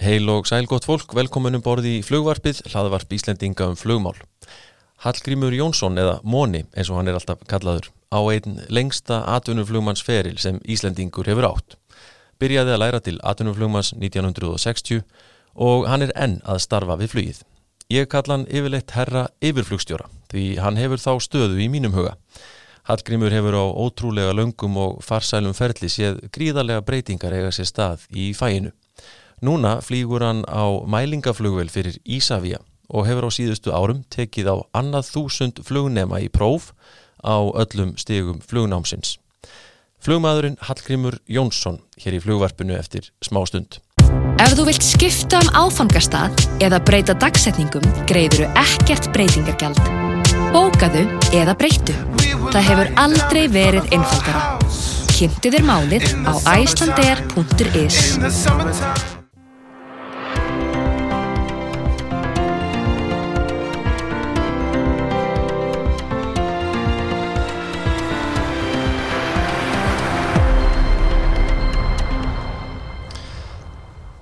Heil og sæl gott fólk, velkominum borði í flugvarpið, hlaðvarp Íslendinga um flugmál. Hallgrímur Jónsson eða Móni, eins og hann er alltaf kallaður, á einn lengsta atvinnuflugmannsferil sem Íslendingur hefur átt. Byrjaði að læra til atvinnuflugmanns 1960 og hann er enn að starfa við flugið. Ég kalla hann yfirleitt herra yfirflugstjóra því hann hefur þá stöðu í mínum huga. Hallgrímur hefur á ótrúlega löngum og farsælum ferli séð gríðarlega breytingar eiga sér stað í fæinu. Núna flýgur hann á mælingaflugvel fyrir Ísafja og hefur á síðustu árum tekið á annað þúsund flugnema í próf á öllum stegum flugnámsins. Flugmaðurinn Hallgrímur Jónsson hér í flugvarpinu eftir smá stund. Ef þú vilt skipta um áfangastað eða breyta dagsetningum greiðuru ekkert breytingargjald. Bókaðu eða breyttu. Það hefur aldrei verið einfaldara. Kynntu þér málið á icelandair.is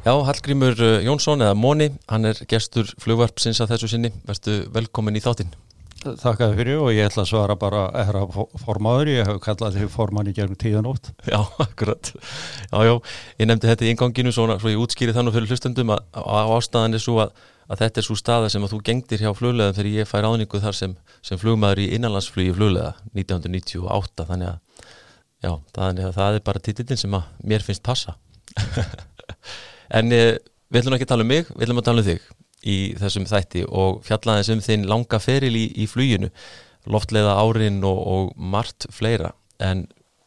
Já, Hallgrímur eh, Jónsson eða Móni, hann er gestur flugvarpsins að þessu sinni. Verstu velkomin í þáttinn. Þakkaði fyrir og ég ætla að svara bara erra formadur, ég hef kallað því forman í gegnum tíðanótt. Já, akkurat. Já, já, ég nefndi þetta í inganginu svona, svo ég útskýri þannig fyrir hlustendum að, að ástæðan er svo að, að þetta er svo staða sem að þú gengdir hjá flugleðum þegar ég fær áningu þar sem, sem flugmaður í innanlandsflugi flugleða 1998, þannig að, já, þannig að það er bara titillin sem að mér finnst passa. En eh, við ætlum ekki að tala um mig, við ætlum að tala um þig í þessum þætti og fjallaðins um þinn langa feril í, í fluginu, loftleiða árin og, og margt fleira. En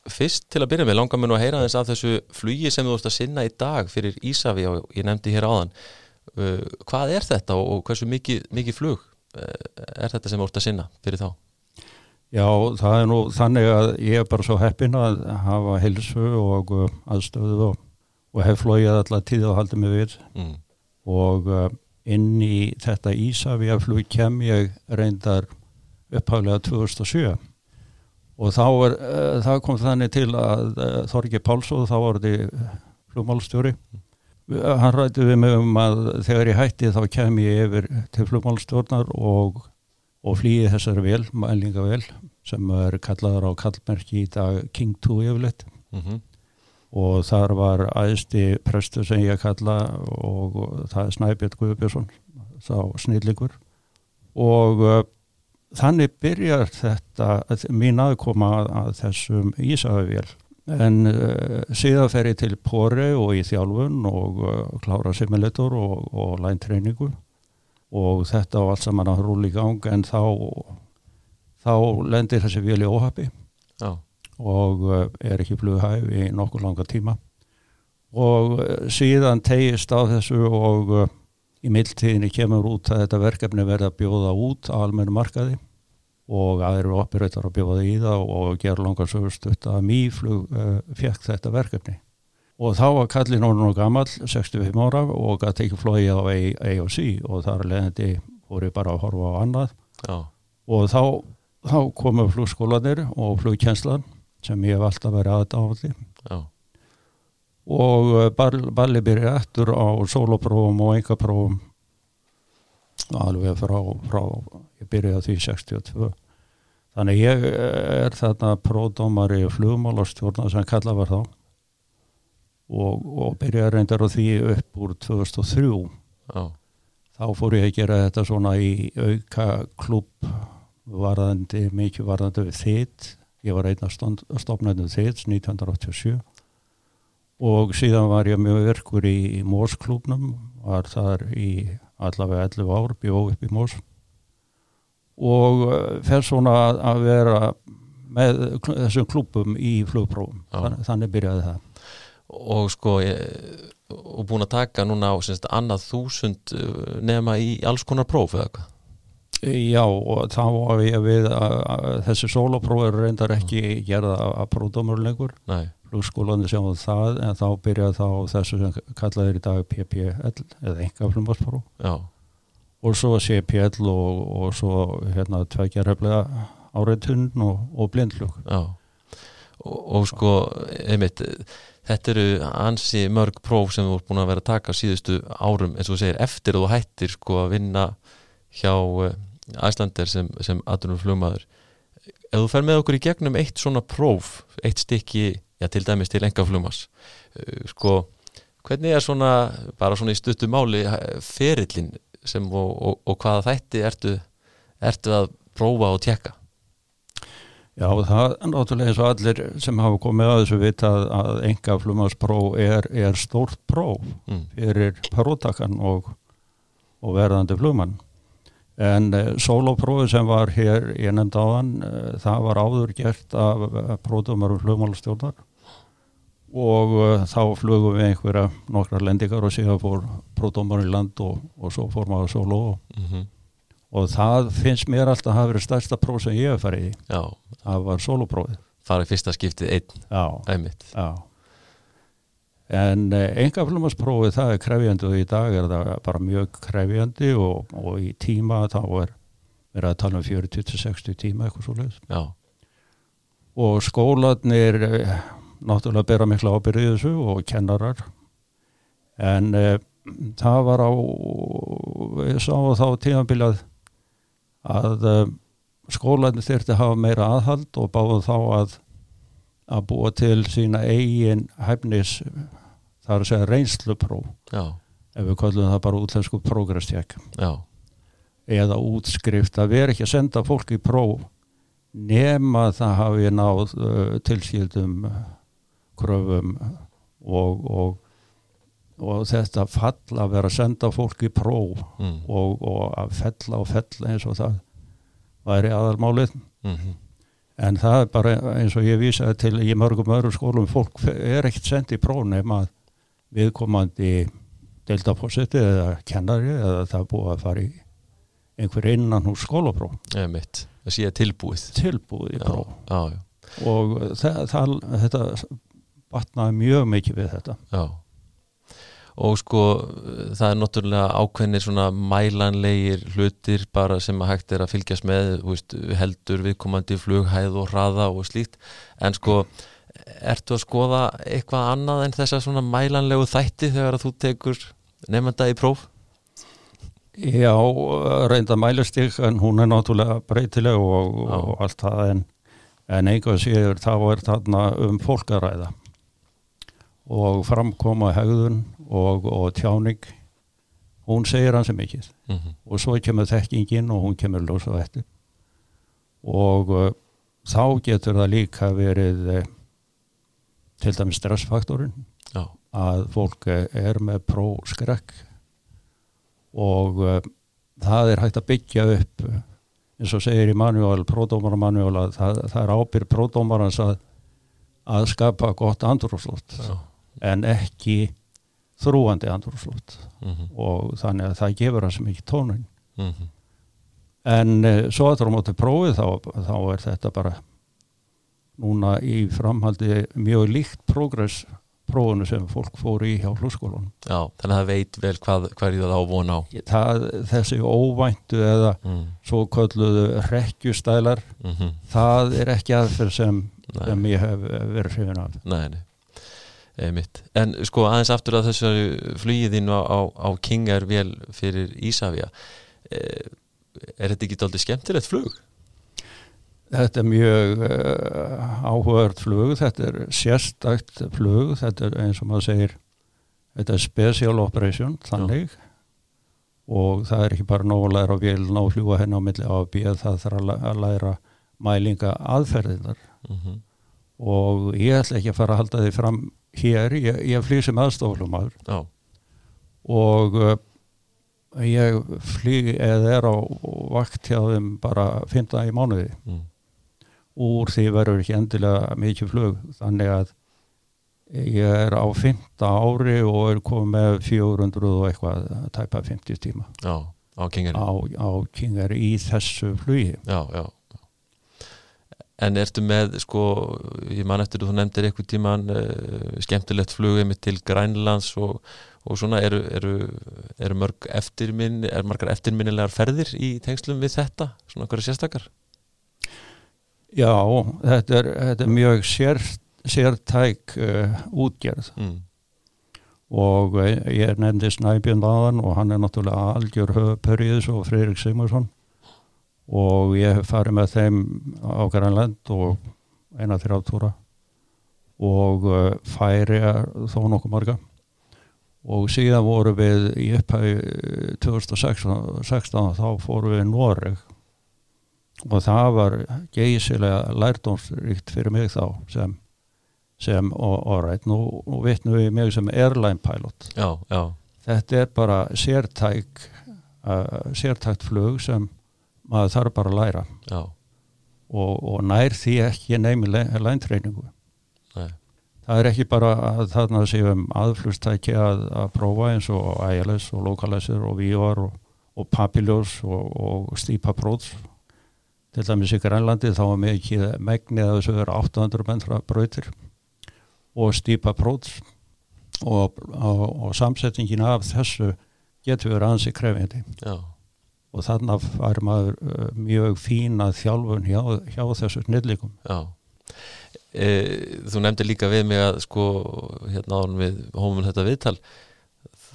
fyrst til að byrja með langar mér nú að heyra þess að þessu flugi sem þú ert að sinna í dag fyrir Ísafi og ég nefndi hér áðan. Uh, hvað er þetta og, og hversu mikið, mikið flug uh, er þetta sem þú ert að sinna fyrir þá? Já, það er nú þannig að ég er bara svo heppin að hafa helsu og aðstöðu og og hef flóið allar tíð haldið mig við mm. og uh, inn í þetta Ísafja flug kem ég reyndar upphæflega 2007 og þá er, uh, það kom þannig til að uh, Þorgi Pálsóð þá var þetta flugmálstjóri mm. hann rætti við mig um að þegar ég hætti þá kem ég yfir til flugmálstjórnar og, og flýði þessari vel, mælingavel sem er kallaður á kallmerki í dag King 2 yfirleitt mm -hmm og þar var æðsti prestur sem ég kalla og það er Snæbjörn Guðbjörnsson þá snillingur. Og uh, þannig byrjar þetta mín aðkoma að, þessum Ísafavél en uh, síðan fer ég til Póri og í þjálfun og uh, klára simulator og, og læntreiningu og þetta á allt saman að rúli í gang en þá þá lendir þessi vél í óhafi já og eh, er ekki flughæf í nokkur langa tíma. Og eh, síðan tegist á þessu og eh, í mildtíðinni kemur út að þetta verkefni verða að bjóða út á almennu markaði og aðeins operautar að bjóða í það og gera langar sögurstutt að mýflug fekk þetta verkefni. Og þá var kallin honum og gammal 65 ára og gæti ekki flóið á AOC og þar leðandi voru bara að horfa á annað. Já. og þá, þá komu flugskólanir og flugkjenslan sem ég hef alltaf verið aðdáðli og uh, balli byrja eftir á soloprófum og engaprófum alveg frá, frá ég byrjaði því 62 þannig ég er þarna pródómari flugmálastjórna sem kalla var þá. Og, og byrjaði reyndar á því upp úr 2003 Já. þá fór ég að gera þetta svona í auka klubb varðandi, mikið varðandi við þitt ég var einn af stofnættum þitt 1987 og síðan var ég mjög verkur í Mórsklúbnum var þar í allavega 11 ár bjóð upp í Mórs og eh, fer svona að vera með þessum klúbum í flugprófum. Þannig, þannig byrjaði það. Og sko ég, og búin að taka núna á annað þúsund eh, nema í alls konar próf eða hvað Já og þá var ég við að, þessi sóloprófur reyndar ekki gerða að pródómurlegur flugskólandi sem var það en þá byrjaði þá þessu sem kallaður í dag PPL eða engaflumarspróf og svo CPL og, og svo hérna tveikjarheflega áreitun og, og blindlug Já. Og, og sko, einmitt þetta eru ansi mörg próf sem þú ert búin að vera að taka síðustu árum eins og þú segir, eftir þú hættir sko að vinna hjá æslander sem, sem aðrunum flugmaður ef þú fer með okkur í gegnum eitt svona próf, eitt stykki já, til dæmis til enga flugmas sko, hvernig er svona bara svona í stuttu máli ferillin sem og, og, og hvaða þætti ertu, ertu að prófa og tjekka Já, það er náttúrulega eins og allir sem hafa komið að þessu vita að, að enga flumarspróf er, er stórt próf mm. fyrir parótakan og, og verðandi flumann. En uh, sólóprófi sem var hér hann, uh, eh, það var áður gert af prótumarum flugmálastjórnar. Og þá flugum við einhverja nokkra lendingar og síðan fór prótumar í land og, og svo fór maður sóló. Og mm -hmm og það finnst mér alltaf að hafa verið stærsta próf sem ég hef farið í. Já. það var soloprófið farið fyrsta skiptið einn. Já. En eh, engaflumarsprófið það er krefjandi og í dag er það bara mjög krefjandi og, og í tíma þá er verið að tala um 40-60 tíma eitthvað svo leiðs og skólanir eh, náttúrulega bera mikla ábyrðið þessu og kennarar. En eh, það var á ég sá þá tímanbílað að um, skólanir þurfti að hafa meira aðhald og báðu þá að að búa til sína eigin hæfnis það er að segja reynslupróf Já. ef við kallum það bara útlensku progresstjekk eða útskrift að vera ekki að senda fólk í próf nema það hafi náð uh, tilskildum kröfum og, og, og þetta fall að vera að senda fólk í próf mm. og, og að fella og fella eins og það væri aðalmálið mm -hmm. en það er bara eins og ég vísaði til í mörgum öðrum skólum fólk er ekkert sendið í próf nema viðkomandi deltafósiti eða kennari eða það búið að fara í einhver innan hús skólapróf. Það sé tilbúið. Tilbúið í próf. Já, já, já. og það, það, þetta batnaði mjög mikið við þetta. Já. Og sko það er náttúrulega ákveðnir svona mælanlegir hlutir bara sem að hægt er að fylgjast með veist, heldur viðkomandi flughæð og hraða og slíkt. En sko ertu að skoða eitthvað annað en þessa svona mælanlegu þætti þegar að þú tekur nefnda í próf? Já, reynda mælustík en hún er náttúrulega breytileg og, og allt það en, en einhvað séður þá er þarna um fólkaræða og framkoma hegðun og, og tjáning hún segir hans mikið mm -hmm. og svo kemur þekkingin og hún kemur lósa þetta og uh, þá getur það líka verið uh, til dæmis stressfaktorin Já. að fólk er með próskrekk og uh, það er hægt að byggja upp eins og segir í manuál, pródómaramanuál að það, það er ábyrg pródómarans að, að skapa gott andrúrslótt en ekki þrúandi andrúrslót mm -hmm. og þannig að það gefur hans mikið tónun mm -hmm. en e, svo að það er á móti prófið þá, þá er þetta bara núna í framhaldi mjög líkt progress prófunu sem fólk fóru í hjá hlúskólanum Já, þannig að það veit vel hvað, hverju það ávona á það, Þessi óvæntu eða mm. svo kölluðu rekkjustælar -hmm. það er ekki aðferð sem, sem ég hef verið hrifin af Nei, nei Einmitt. En sko aðeins aftur að þessu flugiðinu á, á, á King er vel fyrir Ísafja eh, er þetta ekki doldið skemmtilegt flug? Þetta er mjög uh, áhugavert flug, þetta er sérstakt flug, þetta er eins og maður segir þetta er special operation þannig Já. og það er ekki bara nóg að læra vélina og fljúa henni á milli á að býja það þarf að læra mælinga aðferðinar mhm. -huh. og ég ætla ekki að fara að halda því fram hér, ég, ég flýg sem aðstoflumar og uh, ég flýg eða er á vakt hjá þeim bara 15 í mánuði mm. Úr því verður ekki endilega mikið flug. Þannig að ég er á 15 ári og er komið með 400 og eitthvað tæpa 50 tíma. Já, á Kingari. Á, á Kingari í þessu flugi. Já, já En ertu með, sko, ég man eftir þú nefndir eitthvað tíman uh, skemmtilegt flugið mitt til Grænlands og, og svona, eru, eru, eru mörg eftirminn, er margar eftirminnilegar ferðir í tengslum við þetta, svona hverju sérstakar? Já, þetta er, þetta er mjög sér, sértæk uh, útgerð. Mm. og uh, ég nefndi Snæbjörn aðan og hann er náttúrulega algjör höfupörriðis og Freirik Simursson og ég hef farið með þeim á Grænland og eina þrjátúra og uh, færi þó nokkuð marga. Og síðan voru við í upphæði 2016 þá fóru við Noreg og það var geysilega lærdómsrikt fyrir mig þá sem, sem og, og rætt, nú, nú vitnum við mig sem airline pilot. Já, já. þetta er bara sértæk uh, sértækt flug sem maður þarf bara að læra. Og, og nær því ekki neymi læntreiningu það er ekki bara að þarna séum aðflugstæki að, að prófa eins og ILS og Localizer og VR og, og Papillós og, og Steep Approach til dæmis í Grænlandi þá var mikið megnið að þessu verið 800 metra brautir og stýpa próts og, og, og samsetningin af þessu getur verið ansi krefindi Já. og þannig var maður uh, mjög fína þjálfun hjá, hjá þessu snillíkum Já. E, Þú nefndi líka við mig að sko hérna án við hómum þetta viðtal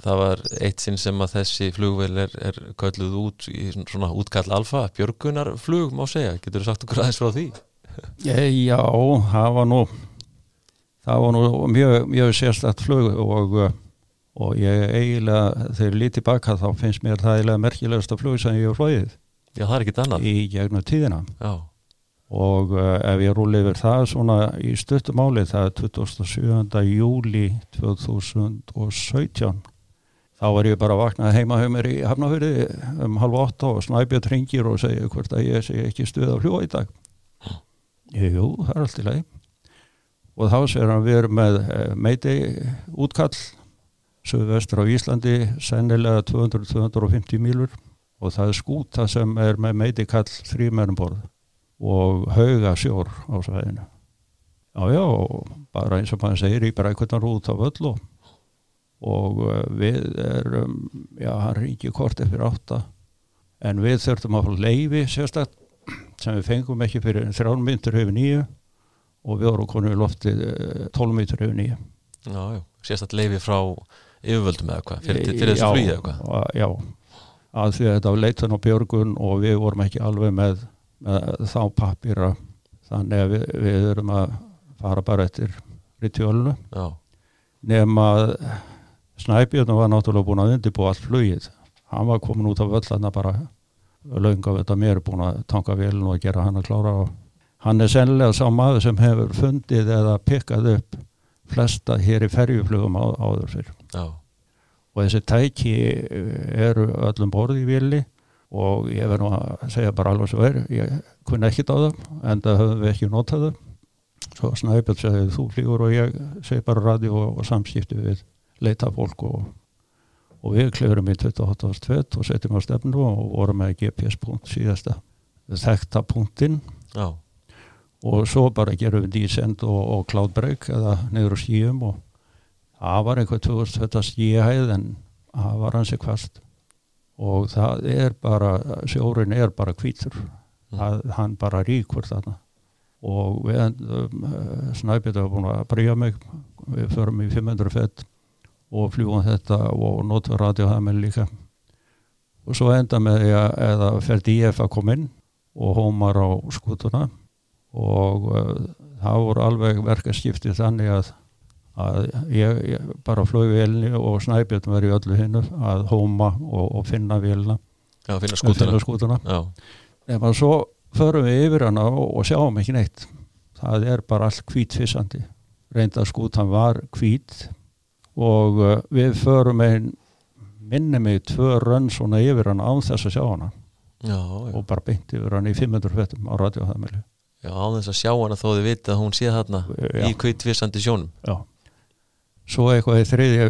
það var eitt sinn sem að þessi flugvel er, er kölluð út í svona útkall alfa, björgunarflug má segja, getur þú sagt okkur aðeins frá því? Já, það var nú það var nú mjög, mjög sérstætt flug og, og ég eiginlega, þegar lítið baka þá finnst mér það eiginlega merkilegast að flug sem ég hef flóið Já, það er ekkit annað í gegnum tíðina Já og uh, ef ég rúli yfir það svona í stuttumáli það er 27. júli 2017 þá var ég bara að vakna heima hjá mér í Hafnafjörði um halva åtta og snæpjað tringir og segja hvort að ég segi ekki stuð á hljó í dag. Jú, það er allt í lagi. Og þá segir hann við erum með eh, meiti útkall söðvestur á Íslandi sennilega 200-250 mílur og það er skúta sem er með meiti kall þrýmernborð og hauga sjór á sæðinu Já, já, bara eins og maður segir í brækvöldar út á völl og og uh, við erum, já, hann ringi kort eftir átta. En við þurftum að fá leifi sérstaklega sem við fengum ekki fyrir þrjálf myndur yfir nýju og við vorum konið loftið 12 myndur yfir nýju Já, já, sérstaklega leifi frá yfirvöldum eða hvað, fyrir, fyrir þessu flýði eða hvað? Já, að því að þetta var leitan á björgun og við vorum ekki alveg með, með þá pappira þannig að við, við erum að fara bara eftir ritjölunu nema að Snæbjörn var náttúrulega búin að undirbúa allt flugið. Hann var komin út af völlana bara launga þetta mér búin að tanka viln og gera hann að klára og hann er sennilega sá maður sem hefur fundið eða pikkað upp flesta hér í ferjuflugum á, áður fyrir Já. og þessi tæki eh, eru öllum borði í villi og ég verð nú að segja bara alveg svo er ég kunna ekkit á það en það höfum við ekki notað það svo Snæbjörn segði þú flýgur og ég segi bara radio og, og samskipti við leita fólk og, og við klöfurum í 28.2 og setjum á stefnu og vorum með GPS-punkt síðasta þekta punktinn. Og svo bara gerum við dísend og, og cloudbreak eða neyður á skíum og það var eitthvað 2000 skíahæð en það var hansi kvast og það er bara sjórin er bara kvítur mm. hann bara ríkur þarna. Og við um, snæpið hafa búin að bríja mig. Við förum í 500 fett og fljúum þetta og notur radiohæminn líka. Og svo enda með því að eða fer DF að koma inn og hómar á skutuna og uh, það voru alveg verkaskipti þannig að, að ég, ég bara flög velni og snæpjörn var í öllu hinnu að hóma og, og finna velna Já, finna skutuna, skutuna. en svo förum við yfir hana og, og sjáum ekki neitt. Það er bara allt kvítfissandi reynda skutan var kvít og uh, við förum einn minni mig tvö rönn svona yfir hann án þess að sjá hana. Já, já. og bara beint yfir hann í 500 fettum á radiohæðmjölu Já, án þess að sjá hana þó þið viti að hún sé þarna já. í kvittvissandi sjónum. Já, svo eitthvað í þriðja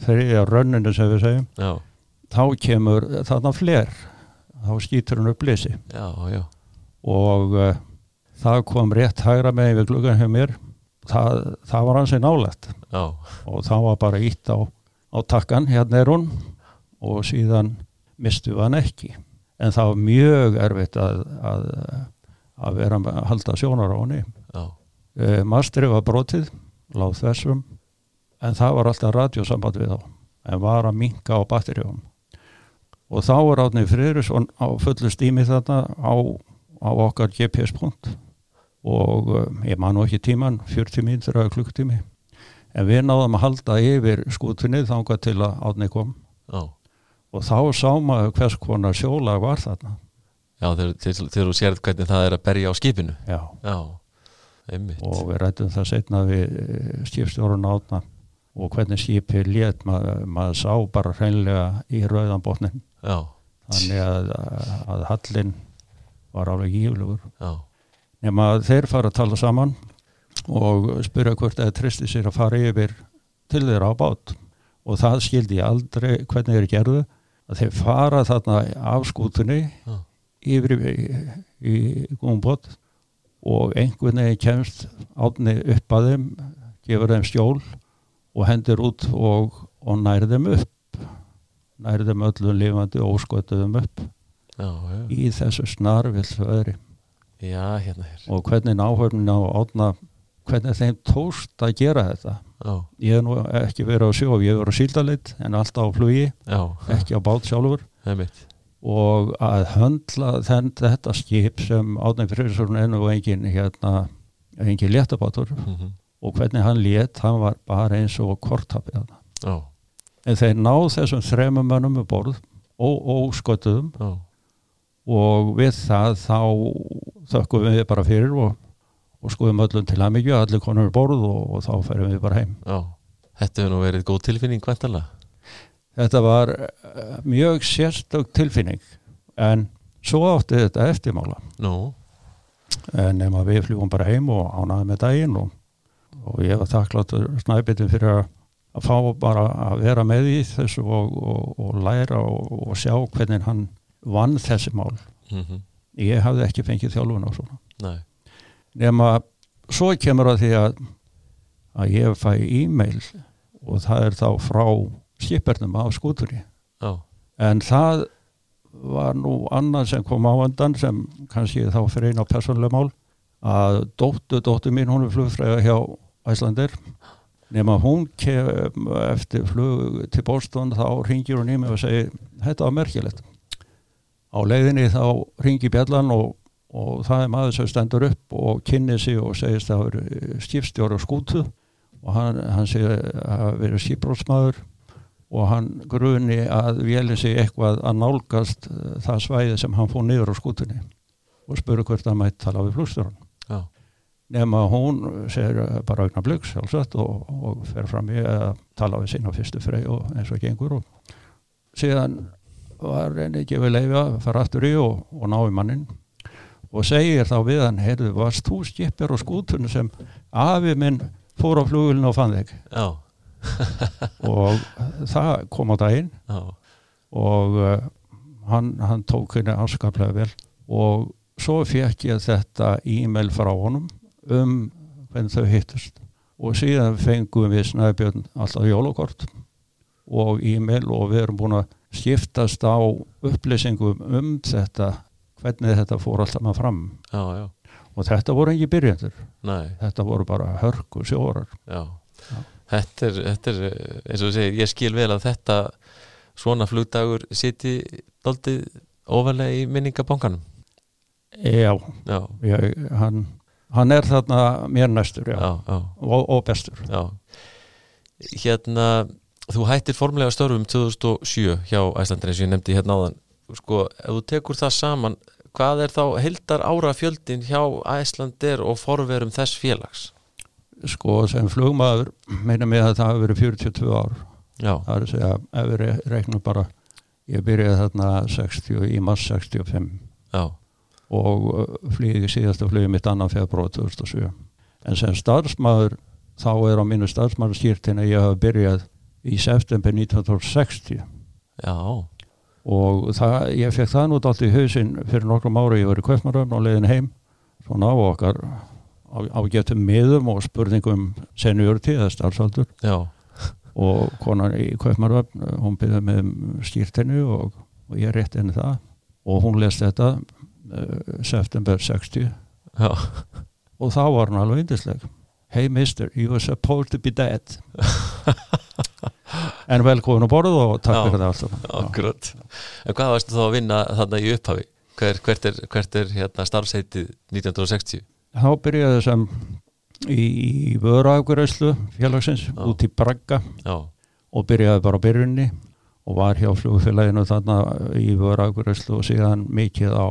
þriðja rönninu sem við segjum. Já. þá kemur þarna fler. Þá skýtur hann upp lisi og uh, það kom rétt hægra með við gluggan hjá mér það, það var hansi nálegt Já. og það var bara ítt á, á takkan hérna er hún og síðan mistu hann ekki. En það var mjög erfitt að, að, að vera að halda sjónar á henni. E, mastri var brotið láð þessum en það var alltaf radjósamband við þá en var að minka á batterjum og þá var átnið Friðrisson á fullu stími þarna á, á okkar GPS-punkt og uh, ég man nú ekki tíman 40 mínútur eða klukktími en við náðum að halda yfir skútunni þangað til að átnið kom. Já. Og þá sá maður hvers konar sjólag var þarna. Já, þegar, þú sérð hvernig það er að berja á skipinu. Já. Já, og við rættum það setna við skipstjórun átna og hvernig skipi létt maður, maður sá bara hreinlega í rauðanbotnin Já, þannig að, að hallin var alveg gíflugur. Já, nema þeir fara að tala saman og spyrja hvort það tristi sér að fara yfir til þeirra á bát. Og það skildi ég aldrei hvernig þeir gerðu að þeir fara þarna af skútunni Já. yfir í, í gúmbót og einhvern veginn kemst átni upp að þeim gefur þeim skjól og hendur út og, og nærði þeim upp nærði þeim öllum lifandi og óskötuðum upp já, í þessu snarvill öðri já, hérna hér og hvernig náhörnin á átna hvernig þeim tóst að gera þetta? Já, ég hef nú ekki verið á sjó ég hef verið á síldaleit en alltaf á flugi já, ekki á bát sjálfur. Einmitt. Og að höndla þenn, þetta skip sem Átnæg Freyrsson er nú engin hérna, engin léttabátur mm og hvernig hann lét, hann var bara eins og kortapið þarna. Já, en þeir náð þessum þremum mönnum um borð og, og skötuðum já, og við það þá þökkum við bara fyrir og, og skoðum öllum til aðmyggju allir konur borð og, og þá ferum við bara heim. Já Þetta hefur nú verið góð tilfinning kventanlega þetta var eh, mjög sérstök tilfinning en svo átti þetta eftirmála. Nú, en nema við fljúum bara heim og ánaði með daginn og, og ég var þakkláttur snæbyttin fyrir að, að fá bara að vera með í þessu og, og, og læra og, og sjá hvernig hann vann þessi mál. Mm ég hafði ekki fengið þjálfun á svona. Nei. Nema svo kemur að því að að ég fæ e-mail og það er þá frá skipernum af skútunni. Já, en það var nú annað sem kom á endan sem kannski þá fyrir einn á persónuleg mál að dóttu, dóttu mín hún er flugfræða hjá Æslandir nema hún kem eftir flug til Boston þá ringir hún í mig og segir þetta var merkilegt á leiðinni þá ringi bjallan og, og það er maður sem stendur upp og kynni sig og segist að það eru skipstjóra skútu og hann, hann segir að hafa verið skipbrótsmaður og hann gruni að vélinn sig eitthvað að nálgast eh, það svæði sem hann fór niður á skútunni og spuru hvort hann mætti tala við flugstjóran já, nema hún segir eh, bara blögg sjálfsagt og, og fer fram í að tala við sína fyrstu frey og eins og gengur og síðan var henni gefið leiði að fara aftur í og, og ná í mannin og segir þá við hann heyrðu, varst þú skipir á skútunni sem afi minn fór á flugulinu og fann þig? Já, og það kom á daginn. Já, og uh, hann, hann tók henni afskaplega vel. Og svo fekk ég þetta e-mail frá honum um hvernig þau hittust. Og síðan fengum við Snæbjörn alltaf jólokort og e-mail og við erum búin að skiptast á upplýsingum um þetta hvernig þetta fór alltaf maður fram. Já, já, og þetta voru ekki byrjandur nei, þetta voru bara hörku sjórar. Já. Já. Þetta er, þetta er, eins og þú segir, ég skil vel að þetta svona flugdagur siti daldið ofalega í minningabankanum. Já, Já, ég, hann, hann er þarna mér næstur já, já, já, og, og bestur. Já. Hérna, þú hættir formulega störfum 2007 hjá Æslandir eins og ég nefndi hérna áðan. Sko, ef þú tekur það saman hvað er þá heldar ára fjöldin hjá Æslandir og forverum þess félags? sko sem flugmaður meina mig að það hafi verið 42 ár. Já, það er að segja, ef við re- reiknum bara ég byrjaði þarna 60 í mars 65 já, og uh, flýði síðasta flýði mitt annan februar 2007 en sem starfsmaður þá er á mínu starfsmaður skýrtin að ég hafa byrjað í september 1960 já, og það, ég fekk það nút allt í hausinn fyrir nokkrum ára ég var í Kaupmaröfn og leiðin heim svona á okkar á, á getum miðum og spurningum seniority eða starfsaldur. Já, og konan í Kaupmaröfn hún byrði með skýrtinu og, og ég rétti henni það. Og hún lest þetta uh, september 60 Já. og þá var hann alveg indisleg Hey mister, you were supposed to be dead en velkomin á borð og takk fyrir það alltaf Akkurat. En hvað varstu þá að vinna þarna í upphafi? Hver, hvert er, hvert er hérna, starfsheitið 1960? þá byrjaði sem í, í vöruafgurðslu félagsins Já. út í Bragga Já, og byrjaði bara byrjunni og var hjá flugfélaginu þarna í vöruafgurðslu og síðan mikið á,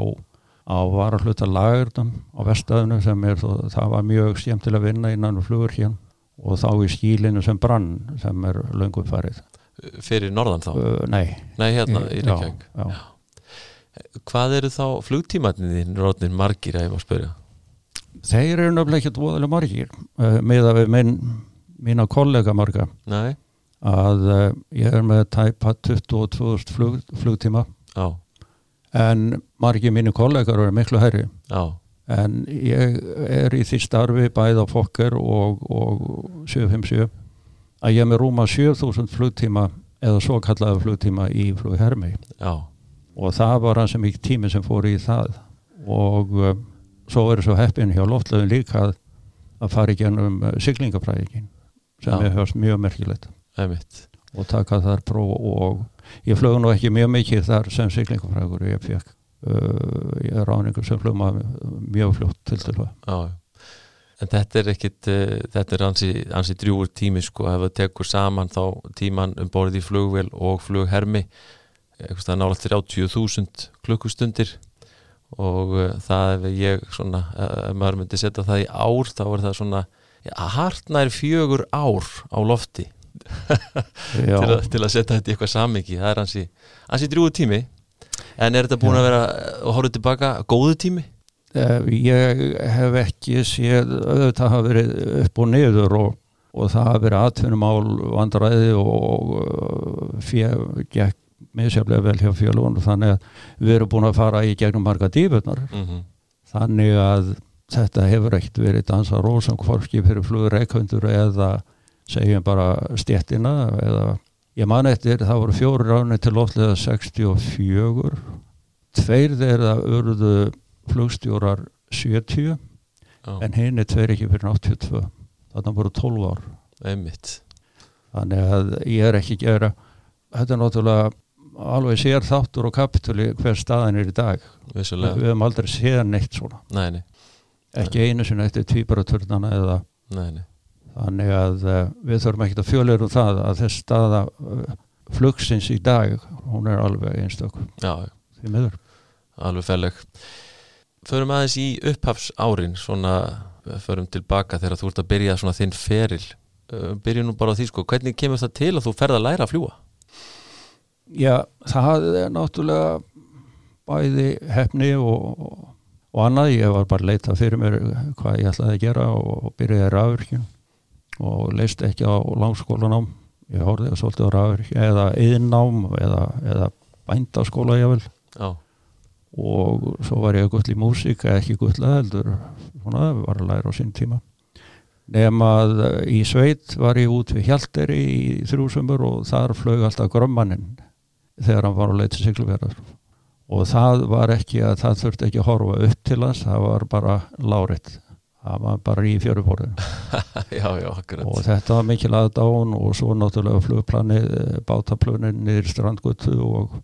á varahluta lagurnum á vestæðinu sem er þó, það var mjög skemmtilega að vinna innan flugur hér og þá í skílinu sem brann sem er löngum farið fyrir norðan þá? uh, nei, Nei, hérna í já, Reykjavík. já. Hvað eru þá flugtímatnir þín rótnir margir að ég má spyrja? þeir eru nefnilega ekki dvoðalega margir uh, með að við minn mína kollega marga. Nei, að uh, ég er með tæpa 22.000 flug, flugtíma. Já, en margir mínu kollegar eru miklu herri já, en ég er í því starfi bæð á fokker og, og 757 að ég er með rúma 7000 flugtíma eða svo kallaða flugtíma í flughermi já, og það var hans sem ekki tími sem fór í það og uh, svo er svo heppin hjá loftlöðin líka að, að fara í gennum uh, siglingafræðingin sem Já. er hörst mjög merkilegt einmitt. og taka þar próf og ég flög nú ekki mjög mikið þar sem siglingafræðingur ég fekk uh, ég er ráningur sem flög maður mjög fljótt til til það. En þetta er ekkit, uh, þetta er ansi, ansi drjúur tími sko, ef það tekur saman þá tíman um borðið í flugvél og flughermi, eitthvað það nála 30.000 klukkustundir. Og uh, það ef ég svona, ef maður myndi setja það í ár, þá er það svona hartnær fjögur ár á lofti. Til, að, til að setja þetta í eitthvað samingi, það er ansi, ansi drjúur tími, en er þetta búin Já. að vera, og horfðu tilbaka, góðu tími? Eh, ég hef ekki séð auðvitað hafa verið upp og niður og, og það hafa verið atvinnumál vandræði og fér gekk misjaflega vel hjá fjölun þannig að við erum búin að fara í gegnum marga dýbutnar Mm þannig að þetta hefur ekkert verið dansa rósam hvorki fyrir flugur reikundur eða segjum bara stjettina eða ég man eftir það voru fjóru ráni til loftlega 64 tveir þeirra urðu flugstjórar 70 Já, en hinn er tveir ekki fyrir 82 þannig voru 12 ár. Einmitt. þannig að ég er ekki gera þetta er náttúrulega alveg sér þáttur og kapituli hver staðan er í dag. Vissulega, við höfum aldrei séð neitt svona. Nei, nei, ekki einu sinni eftir tvíbaraturnana eða nei, nei. þannig að uh, við þurfum ekki að fjöleira um það að þess staða uh, flugsins í dag hún er alveg einstök. Já, því miður. Alveg felleg Förum aðeins í upphafs árin svona, eh, förum tilbaka þegar þú ert að byrja svona þinn feril. Uh, Byrjum nú bara á því sko, hvernig kemur það til að þú ferð að læra að fljúa? já, það er náttúrulega bæði hefni og, og, annað, ég var bara að leita fyrir mér hvað ég ætlaði að gera og byrjaði rafvirkjun og leist ekki á langskólanám. Ég horfði svolítið á rafvirkjun eða yðnám eða, eða bændaskóla ég vel Já, og svo var ég gull í músík eða ekki gull að heldur svona, var að læra á sín tíma. Að eh, í sveit var ég út við Hjalteri í þrjúsumur og þar flög alltaf grömmaninn þegar hann var á leið til sigluverðar og það var ekki að það þurfti ekki að horfa upp til hans, það var bara láritt, það var bara í fjörubórinu og þetta var mikil aðdán og svo náttúrulega flugplanið, bátaplunir niður strandgötu og,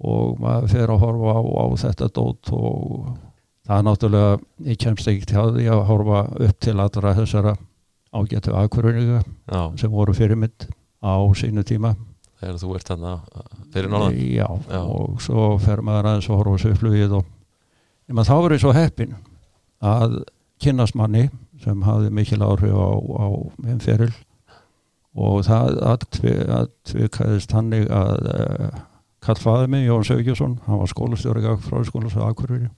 og maður fer að horfa á, á þetta dót og það er náttúrulega ég kemst ekki til að horfa upp til allra þessara ágættu akkurunninga Já, sem voru fyrirmynd á sínu tíma. Þegar þú ert uh, fyrir norðan? Já, Já. og svo fer maður aðeins að horfa á sviflugið og nema þá verið svo heppin að kynnast manni sem hafði mikil áhrif á, á minn feril. Og það atvikaðist hannig að uh, Karl Fæði minn, Jón Sögjursson hann var skólastjóri frá skólas á Akureyri.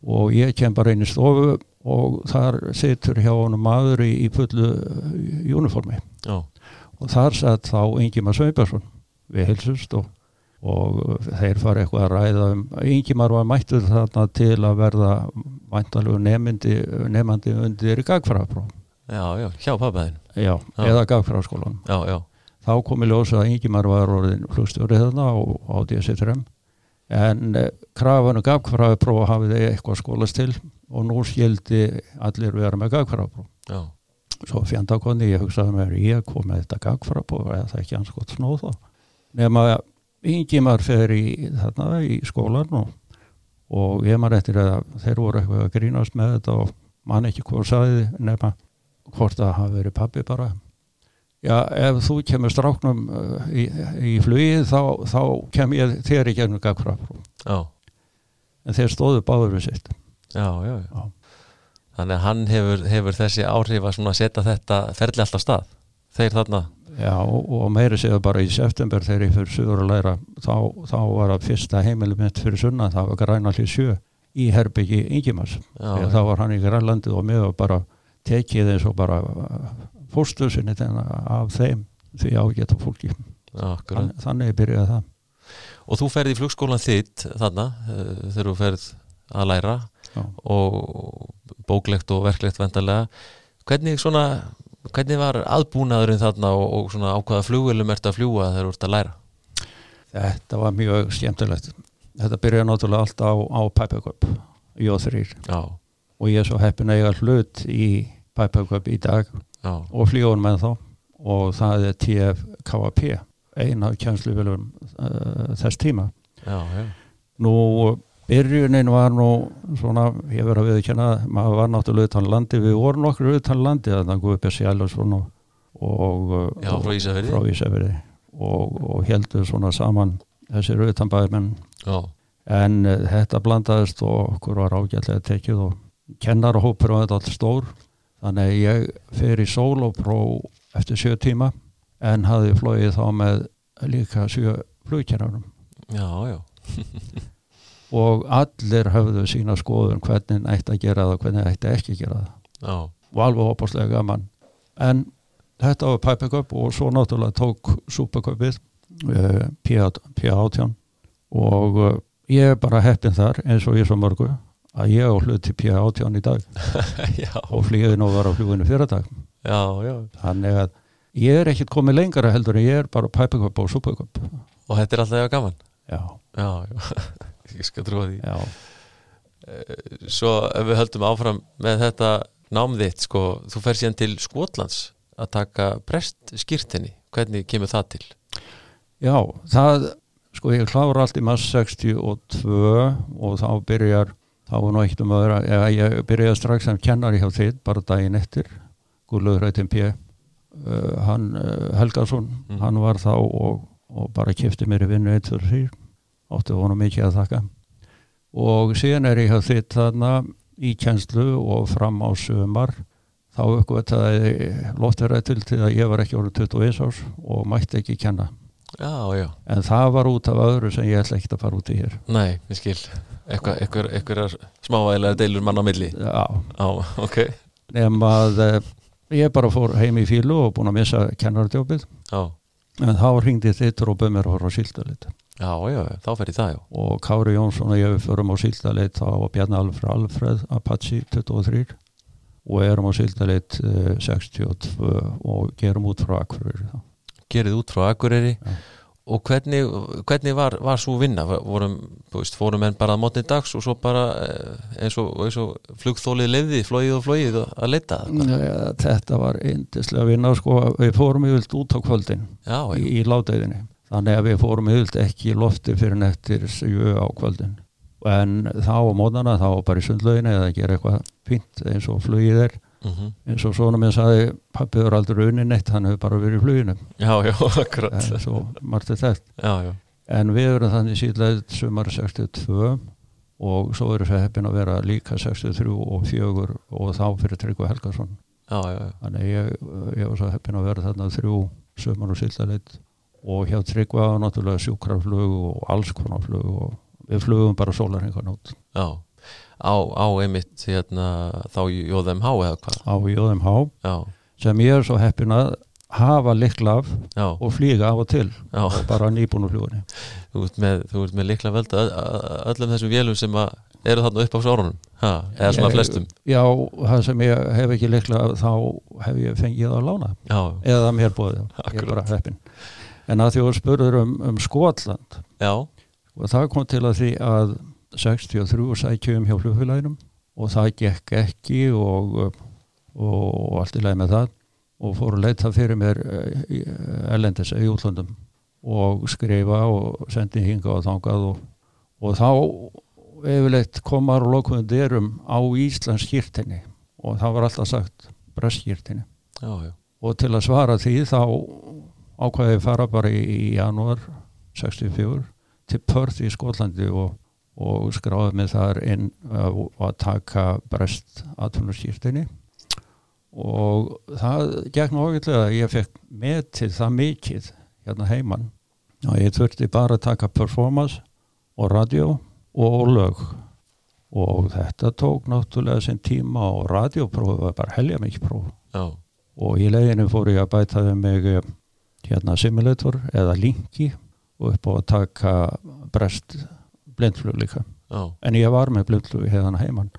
Og ég kem bara inn í stofu og þar situr hjá honum maður í, í fullu uh, uniformi. Já, og þar satt þá Ingimar Sveibarsson við helsust og, og þeir fara eitthvað að ræða um Ingimar var mættur þarna til að verða væntalegu nefndi, nefandi undir gagfræðapróf já, já, hjá pappaðin já, Já. eða gagfræðaskólan Já, já, þá kom í ljósa að Ingimar var orðin flugstjóri þarna á, á DSC3 en eh, krafanu gagfræðapróf hafið þeir eitthvað skólast til og nú skildi allir vera með gagfrapróf Já, svo fjandakonni, ég hugsaði mér ég kom með þetta gagfrapróf eða það ekki hans gott snóð þá? Nema yngimar fer í, þarna, í skólan og, og ég maður eftir að þeir voru eitthvað að grínast með þetta og mann ekki hvað sagði nema hvort það hafi verið pappi bara já, ef þú kemur stráknum uh, í, í flugið þá, þá kem ég þér í gegnum gagfrapróf já, en þeir stóðu báður við sitt. Já, já, já. Já. Þannig að hann hefur, hefur þessi áhrif að setja þetta ferli alltaf stað. Þeir þarna, Já, og meiri séu bara í september þegar ég fyrir suður að læra þá, þá var það fyrsta heimili mitt fyrir sunna það var græna hlið sjö í Herbyggi Ingimas þá var hann í Grænlandi og mér var bara tekið eins og bara fórstu sinni af þeim því ágæta fólki. Já, akkurat. Þann, þannig byrjaði það. Og þú ferð í flugskólan þitt þarna eh, þegar þú ferð að læra Já. og bóklegt og verklegt vendarlega hvernig svona hvernig var aðbúnaðurinn þarna og, og ákvaða flugvelum ert að fljúa þegar þú ert að læra? Þetta var mjög skemmtilegt. Þetta byrjaði náttúrulega allt á, á J3 Já, og ég er svo heppin að eiga hlut í Pipecup í dag já, og fljóðun með þá og það er TFKP ein af kjænsluvélum uh, þess tíma. já, já. Nú byrjunin var nú svona, ég verið að viðkjanna maður var náttúrulega utan landi, við vorum nokkur utan landi að það guði upp að sjálf og og Já, frá Ísafirði. og, og heldur svona saman þessir utanbæðmenn en uh, þetta blandaðist og okkur var ágætlega tekið og kennarahópur var þetta allt stór þannig að ég fer í sólópró eftir sjö tíma en hafði flóið þá með líka sjö flugkennarum já, já. Og allir höfðu sína skoðun hvernig ætti að gera það og hvernig ætti ekki að gera það. Já, og alveg opaslega gaman. En þetta var Pipecup og svo náttúrulega tók Supercupið uh, P18 og uh, ég er bara heppin þar eins og ég svo mörgu að ég á hluti P18 í dag. Og flýði nú var á fluginu fyrir dag já, já. Þannig að ég er ekkit komið lengra heldur en ég er bara Pipecup og Supercup. Og þetta er alltaf gaman? Já, Já, já, ég skal trúa því. Já, Svo ef við höldum áfram með þetta nám þitt, sko, þú fer síðan til Skotlands að taka prest skýrtinni, hvernig kemur það til? já það, sko ég klára allt í mass 62 og þá byrjar þá var nú eitt um öðra eða ég byrjaði strax sem kennari hjá þitt bara daginn eftir. Guðlaugur Rautin P uh, hann uh, Helgason, Mm. hann var þá og, og bara kifti mér í vinnu 1 fyrir 4 átti honum mikið að þakka. Og síðan er ég hjá þitt þarna í kjenslu og fram á sömar þá uppgötaði loftiræð til að ég var ekki orðið 21 árs og mætti ekki kenna. Já, já, en það var út af öðru sem ég ætla ekki að fara út í hér. Nei, ég skil eitthvað, smávægilega deilur mann á milli. Já, Já, ok. Nema að eh, ég bara fór heim í fílu og búin að missa kennardjópið Já, en þá ringdi þittur og bauð mér að horfa á síldalit. Já, já, þá fer ég það, já. Og Kári Jónsson og ég förum á síldalit. Þá Bjarni Alfred Alfred Apache 23 og erum á síldalit eh, 62 og gerum út frá Akureyri. Gerið út frá Akureyri. Já. Og hvernig, hvernig var, var svo vinna? Vorum, veist, fórum enn bara að mótni dags og svo bara eh, eins og, eins og flugþólið leiði, flóið og flóið að leita það? Ja, Þetta var yndislega vinna sko, við fórum yfirlt út á kvöldin Já, í, í ládeiðinni þannig að við fórum yfirlt ekki í lofti fyrir nettir sjö á kvöldin. En þá á mótana þá bara í sundlauginu eða gera eitthvað fínt eins og flugið er mm eins og svona minn sagði pappið er aldrei unni neitt, hann hefur bara verið í fluginu. Já, já, akkurat. En svo margt er þetta Já, já, en við erum þannig síðlega sumar 62 og svo erum við heppin að vera líka 63 og 4 og þá fyrir Tryggva Helgason. Já, þannig ég, ég var svo heppin að vera þarna þrjú sumar og síðlega og hjá Tryggva var náttúrulega sjúkraflug og alls konar flug og við flugum bara sólarhengan út já. Á, á einmitt hérna, þá jóðum há eða hvað? Á Já, sem ég er svo heppin að hafa likla af já, og flýga af og til já. og bara nýbúinu flugunni Þú ert með, þú ert með likla velda öllum þessum vélum sem að eru þarna upp á sárunum ha, eða svona flestum? Já, það sem ég hef ekki likla af, þá hef ég fengið að lána. Já, eða mér bóðið, ég er bara heppin en að því þú spurður um, um Skotland já, og það kom til að því að 63 sækjum hjá flugfélaginum og það gekk ekki og, og allt í leið með það. Og fór að leita fyrir mér ellendis í útlandum og skrifa og sendi hinga og þangað og, og þá yfirleitt komar og lokuðum dyrum á Íslands skýrtinni og það var alltaf sagt brestskýrtinni og til að svara því þá ákvæði ég fara bara í, í janúar 64 til Perth í Skólandi og, og skráði mig þar inn að taka brest aðtunarskýrtinni og það gekk náttúrulega að ég fekk með til það mikið hérna heimann og ég þurfti bara að taka performance og radio og lög. Og þetta tók náttúrulega sem tíma og radioprófi var bara helja mikið próf. Já. og í leginu fór ég að bæta þau mig eh, hérna simulator eða linki og upp á að taka brest blindflug líka Já. en ég var með blindflug hérna heimann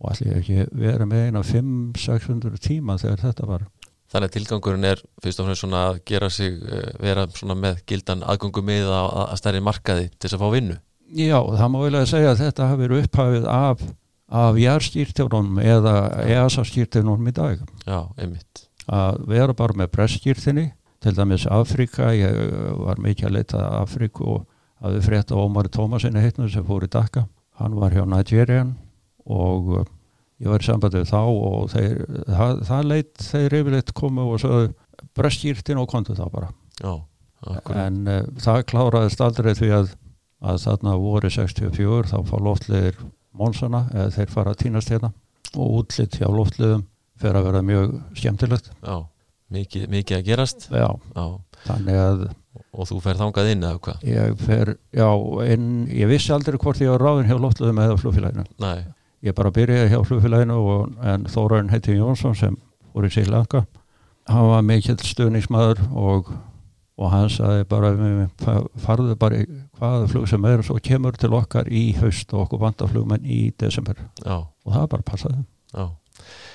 og allir ekki verið með eina 500-600 tíma þegar þetta var Þannig að tilgangurinn er fyrst og fremst svona að gera sig eh, vera svona með gildan aðgangum með að, að stærri markaði til þess að fá vinnu Já, það má vel að segja að þetta hafi verið upphafið af, af jærskýrtjónum eða EASA-skýrtjónum í dag. Já, einmitt. Að vera bara með presskýrtinni, til dæmis Afrika, ég var mikið að leita Afrik og hafði frétt af Ómari Tómasinni heitnum sem fór í Dakka. Hann var hjá Nigerian og uh, ég var í sambandi við þá og þeir, það, það leitt þeir yfirleitt komu og sögðu presskýrtin og kontu það bara. Já. En uh, það kláraðist aldrei því að að þarna voru 64 þá fá loftleðir mónsana eða þeir fara að týnast hérna og útlitt hjá loftleðum fer að vera mjög skemmtilegt Já, mikið, mikið að gerast Já, já. þannig að Og þú fer þangað inn eða hvað? Ég fer, já, en ég vissi aldrei hvort ég var ráðin hjá loftleðum eða flugfélaginu Nei Ég bara byrjaði hjá flugfélaginu og, en Þóraun heiti Jónsson sem voru í Sílanga hann var mikill stuðningsmaður og og hann sagði bara farðu bara hvaða flug sem er og svo kemur til okkar í haust og okkur vandaflugmenn í desember Já. og það bara passaði Já.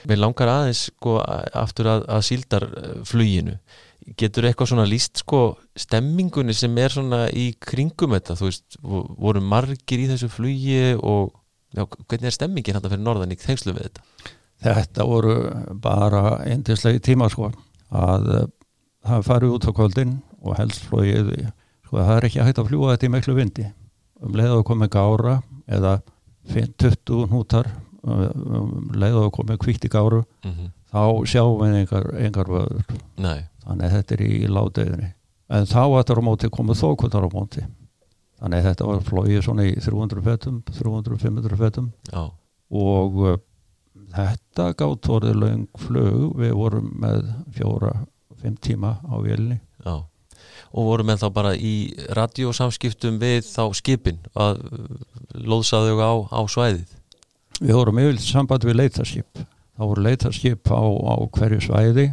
Mér langar aðeins sko aftur að, að síldarfluginu getur eitthvað svona líst sko stemmingunni sem er svona í kringum þetta, þú veist, voru margir í þessu flugi og já, hvernig er stemmingin hann að fyrir norðan í þengslu við þetta? Þetta voru bara eindislegi tíma sko að það farið út á kvöldin og helst flóið sko það er ekki hægt að fljúa þetta í miklu vindi um leið að komið gára eða 20 nútar um leið að komið kvíkt í gáru mm -hmm. þá sjáum við engar, engar vöður Nei. Þannig að þetta er í ládeðinni en þá er á móti komið þókvöldar á móti. Þannig að þetta var flóið svona í 300 fetum 300-500 fetum. Já. og uh, þetta gátt voruð löng flög við vorum með fjóra fimm tíma á vélni Já. Og voru menn þá bara í radiosamskiptum við þá skipin að loðsaðu á, á svæðið? Við vorum yfirlega samband við leitarskip. Þá voru leitarskip á, á hverju svæði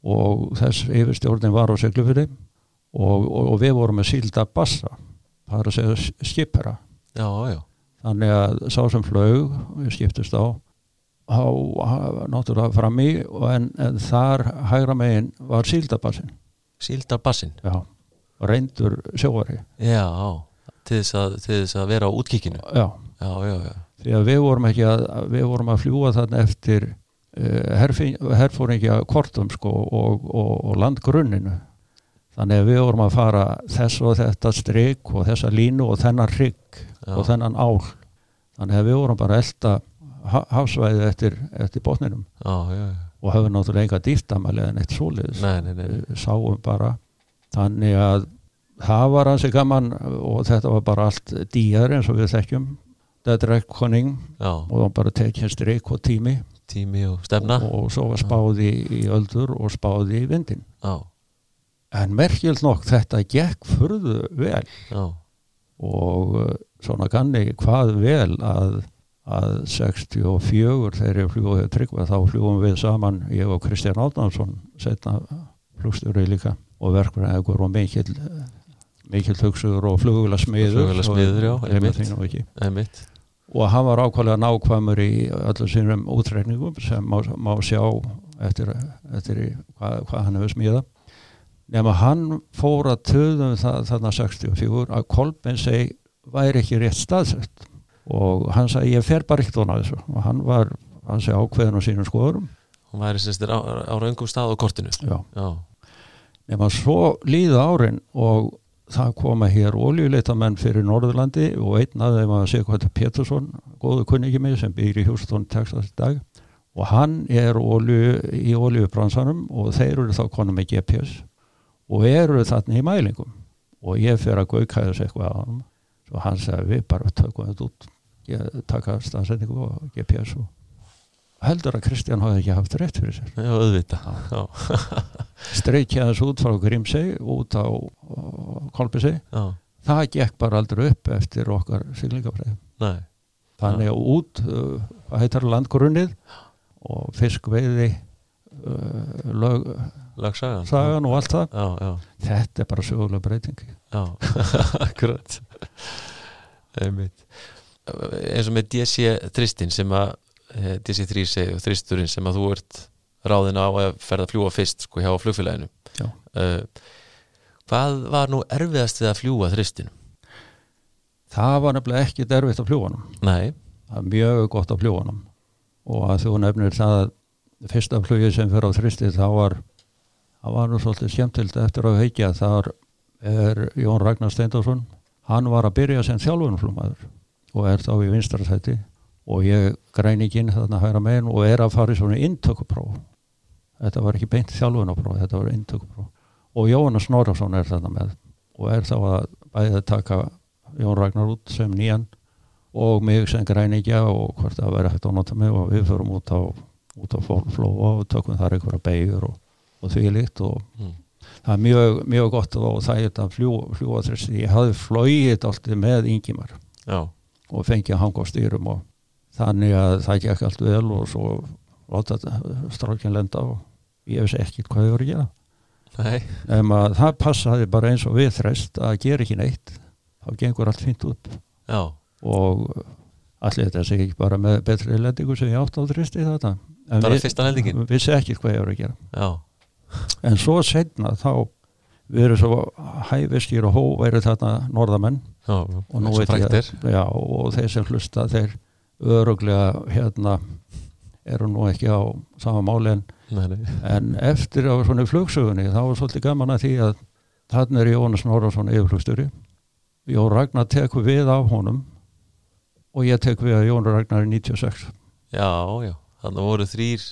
og þess yfirstjórnin var á seglufyrði og, og, og við vorum með sílda bassa það er að segja skipera já, já. þannig að sá sem flög við skiptist á á náttúrulega frammi en, en þar hægra megin var síldabassin Síldabassin? Já reyndur sjóari Já, til þess að, til þess að vera á útkíkinu Já, já, já, já. því að við vorum ekki að við vorum að fljúa þarna eftir herfóringja kortum sko og, og, og landgrunninu. Þannig að við vorum að fara þess og þetta stryk og þessa línu og þennan rygg og þennan ál. Þannig að við vorum bara að elda hafsvæði eftir, eftir botninum. Já, já, já. og höfum náttúrulega enga dýrtamæli en eitt soliðis sáum bara þannig að það var hansi gaman og þetta var bara allt dýjar eins og við þekkjum. Þetta er ekki koning og það var bara tekið stryk og tími tími og stefna. Og, og svo var spáði í öldur og spáði í vindin Já. en merkjöld nokk þetta gekk fyrðu vel. Já. og uh, svona ganni hvað vel að, að 64 þegar ég fljóði tryggvað þá fljóðum við saman ég og Kristján Átnarsson setna flugstjóri líka og verkvæðingur og mikill mikill hugsuður og flugvila smiður flugvila smiður, já, einmitt og hann var ákvæmlega nákvæmur í öllu sínum útreikningum sem má, má sjá eftir, eftir hvað, hvað hann hefur smíða nema hann fór að töðum þarna 64 að Kolbin segi væri ekki rétt staðsett? Og hann sagði ég fer bara ekkert vona þessu. Og hann var, hann segi ákveðin á sínum skoðurum hún væri sérstir á, á raungum stað á kortinu. Já, já, nema svo líða árin og það koma hér oljuleitamenn fyrir Norðurlandi og einn af þeim að Sigurður Pétursson góðu kunningi mig sem býr í Hjústón Texas dag. Og hann er olju, í oljubransanum og þeir eru þá konum með GPS og eru þarna í mælingum. Og ég fer að gauka þessu eitthvað á hann og hann sagði við bara tökum þetta út. Ég taka staðsendingu og GPS og heldur að Kristján hafði ekki haft rétt fyrir sér. Já, auðvita já, streykja þessu út frá Grímsey út á Kolbisey já, það gekk bara aldrei upp eftir okkar siglingafræði nei. Þannig að út uh, heitar landgrunnið og fiskveiði uh, lögsagan. lagsagan og allt það. Já, já, þetta er bara sögulega breyting. Já, akkurat. Einmitt. Eins og með DC þristin sem að eh, DC 3 og þristurinn sem að þú ert ráðin á að ferða að fljúa fyrst sko hjá flugfélaginu. Uh, hvað var nú erfiðast við að fljúa þristin? það var nefnilega ekki derfitt á fljúanum Nei, það er mjög gott á fljúanum og að þú nefnir það að fyrsta flugið sem fyrir á þristi þá var það var nú svolítið skemmtild eftir að heikja þar er Jón Ragnar Steindorsson hann var að byrja sem þjálfunflugmaður og er þá í vinstrarsæti og ég græn ekki inn þarna hægra megin og er að fara í svona inntökupróf. Þetta var ekki beint þjálfunapróf þetta var inntökupróf. Og Jónas Snorarsson er þarna með og er þá að bæðið taka Jón Ragnar út sem nýjan og mig sem græningja og hvort það verið hægt að nota mig og við förum út á, út á flóa og tökum þar einhverja beigur og, og því líkt og Mm. það er mjög, mjög gott og það er þetta þresti. Ég hafði flóið alltaf með já, og fengið að hanga á stýrum og þannig að það gekk allt vel og svo láta strákinn lenda og ég veist ekkert hvað ég voru að gera. En að það passaði bara eins og við þrest að gera ekki neitt þá gengur allt fínt upp. Já, og allir þetta sé ekki bara með betri lendingu sem ég átt á þristi þetta en bara við, hendingin vissi ekki hvað ég voru að gera. Já, en svo setna þá við erum svo hæfistýr og hóværi þarna norðamenn já, og já, og þeir sem hlusta þeir öruglega hérna eru nú ekki á sama máli en, nei, nei. en eftir á svona flugsögunni þá var svolítið gaman að því að þarna er Jónas Norðarsson yfirflugstjóri. Jón Ragnar tekur við af honum og ég tek við að Jón Ragnar er 96 já, já, þannig voru þrýr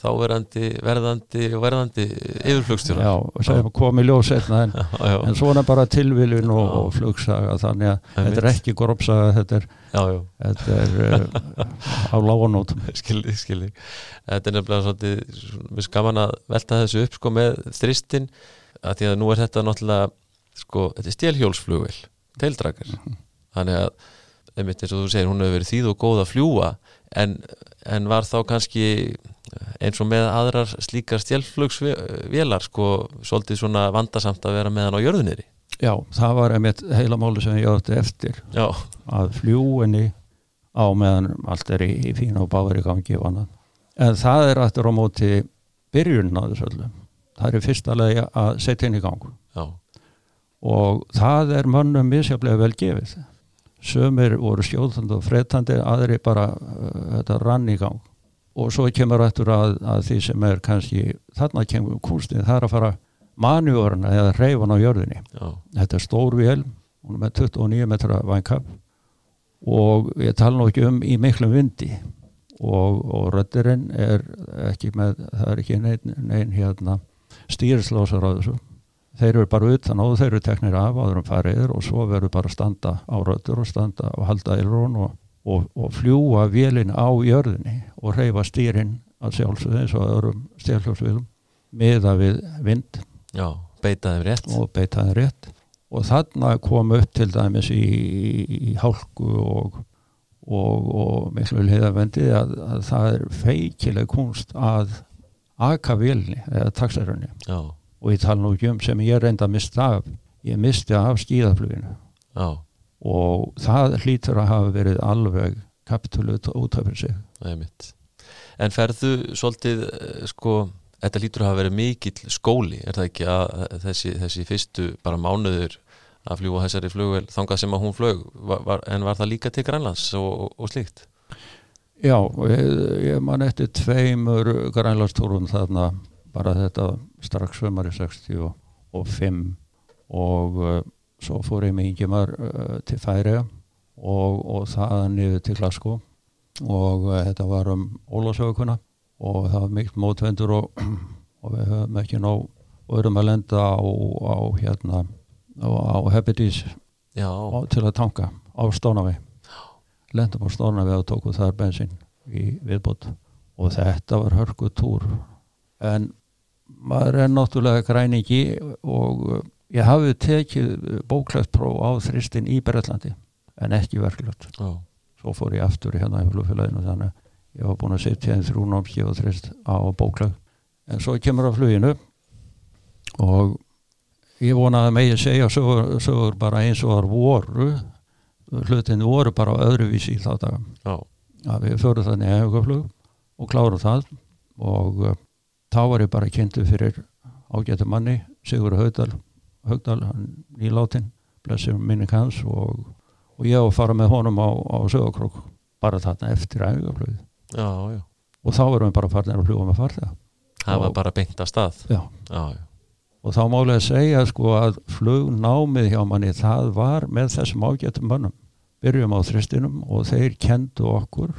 þáverandi, verðandi og verðandi yfirflugstjóra já, sem kom í ljós setna en, en svona bara tilviljun og, og flugsaga þannig að Einmitt. þetta er ekki gropsaga þetta er, já, já. þetta er uh, á láganótum skilji, skilji þetta er nefnilega svolítið mér skaman að velta þessu upp sko með þristin að því að nú er þetta náttúrulega sko, þetta er stélhjólsflugvel teildrakar þannig að einmitt eins og þú segir, hún hefur verið þýð og góð að fljúa en, en var þá kannski eins og með aðrar slíkar stélflugsvélar sko, svolítið svona vandasamt að vera með hann á jörðunniðri já, það var einmitt heila máli sem ég átti eftir. Já, að fljúinni á meðan allt er í, í fína og báður í gangi og annað. En það er aftur á móti byrjunin á þessu öllu. Það er fyrsta lagi að setja inn í gang. Já, og það er mönnum misjaflega vel gefið. Sömur voru skjóðandi og fredtandi aðri bara uh, þetta rann í gang og svo kemur aftur að, að því sem er kannski þarna kemur kústið, það er að fara manjúurna eða reyfan á jörðinni. Já, þetta er stór vél er með 29 metra vænkap og ég tala nú ekki um í miklum vindi. Og, og röddirinn er ekki með það er ekki neinn nein, hérna stýrislásar á þessu. Þeir eru bara utan og þeir eru teknir af áður um fariður og svo verður bara standa á röddur og standa og halda ilrún og, og, og fljúa vélinn á jörðinni og reyfa stýrin að sjálfsögðu eins og öðrum stjálfjóðsvílum miða við vind já, beita þeim rétt. og beita þeim rétt. Og þarna kom upp til dæmis í, í, hálku og, og, og miklu liðavendi að, að það er feikileg kunst að aka vilni eða taksarunni og ég tala nú ekki um sem ég reynda að mista af. Ég misti af skíðafluginu. Já, og það hlýtur að hafa verið alveg kapitulut út af mitt en ferðu svolítið eh, sko, þetta lítur að hafa verið mikill skóli er það ekki að þessi, þessi fyrstu bara mánuður að fljúa þessari flugvel þangað sem að hún flög var, var, en var það líka til Grænlands og, og slíkt? Já, ég, ég man eftir tveimur Grænlandstúrum þarna bara þetta strax sömari 65 og uh, svo fór ég með yngjumar uh, til færi og, og það niður til Glasgow. Og uh, þetta var um Ólásökuna og það var mjög mótvendur og, og við höfum ekki og erum að lenda á, á hérna á, Hebedís til að tanka á Stónavi lendum á Stónavi og tóku þar bensin í viðbót. Og þetta var hörku túr. En maður er náttúrulega græningi og uh, ég hafi tekið bóklægt próf á þristin í Berðlandi en ekki verkljótt oh. svo fór ég aftur hérna í flugfélaginu þannig ég var búin að setja einn þrjúnámski og þrist á bóklægt en svo kemur á fluginu og ég vonaði með ég segja sögur bara eins og þar voru hlutin voru bara öðruvísi í þá daga oh. að við förum þannig að hefugaflug og klárum það og uh, þá var ég bara kynntu fyrir ágættu manni Sigur Haugdal, Haugdal nýláttinn, blessið minning hans og, og ég á að fara með honum á, á sögokrók bara þarna eftir ægaflöðu og þá erum við bara farin að fljúa með farða það var bara beint af stað. Já. Já, já. og þá málega segja sko að flugnámið hjá manni það var með þessum ágættum mannum byrjum á þristinum og þeir kendu okkur.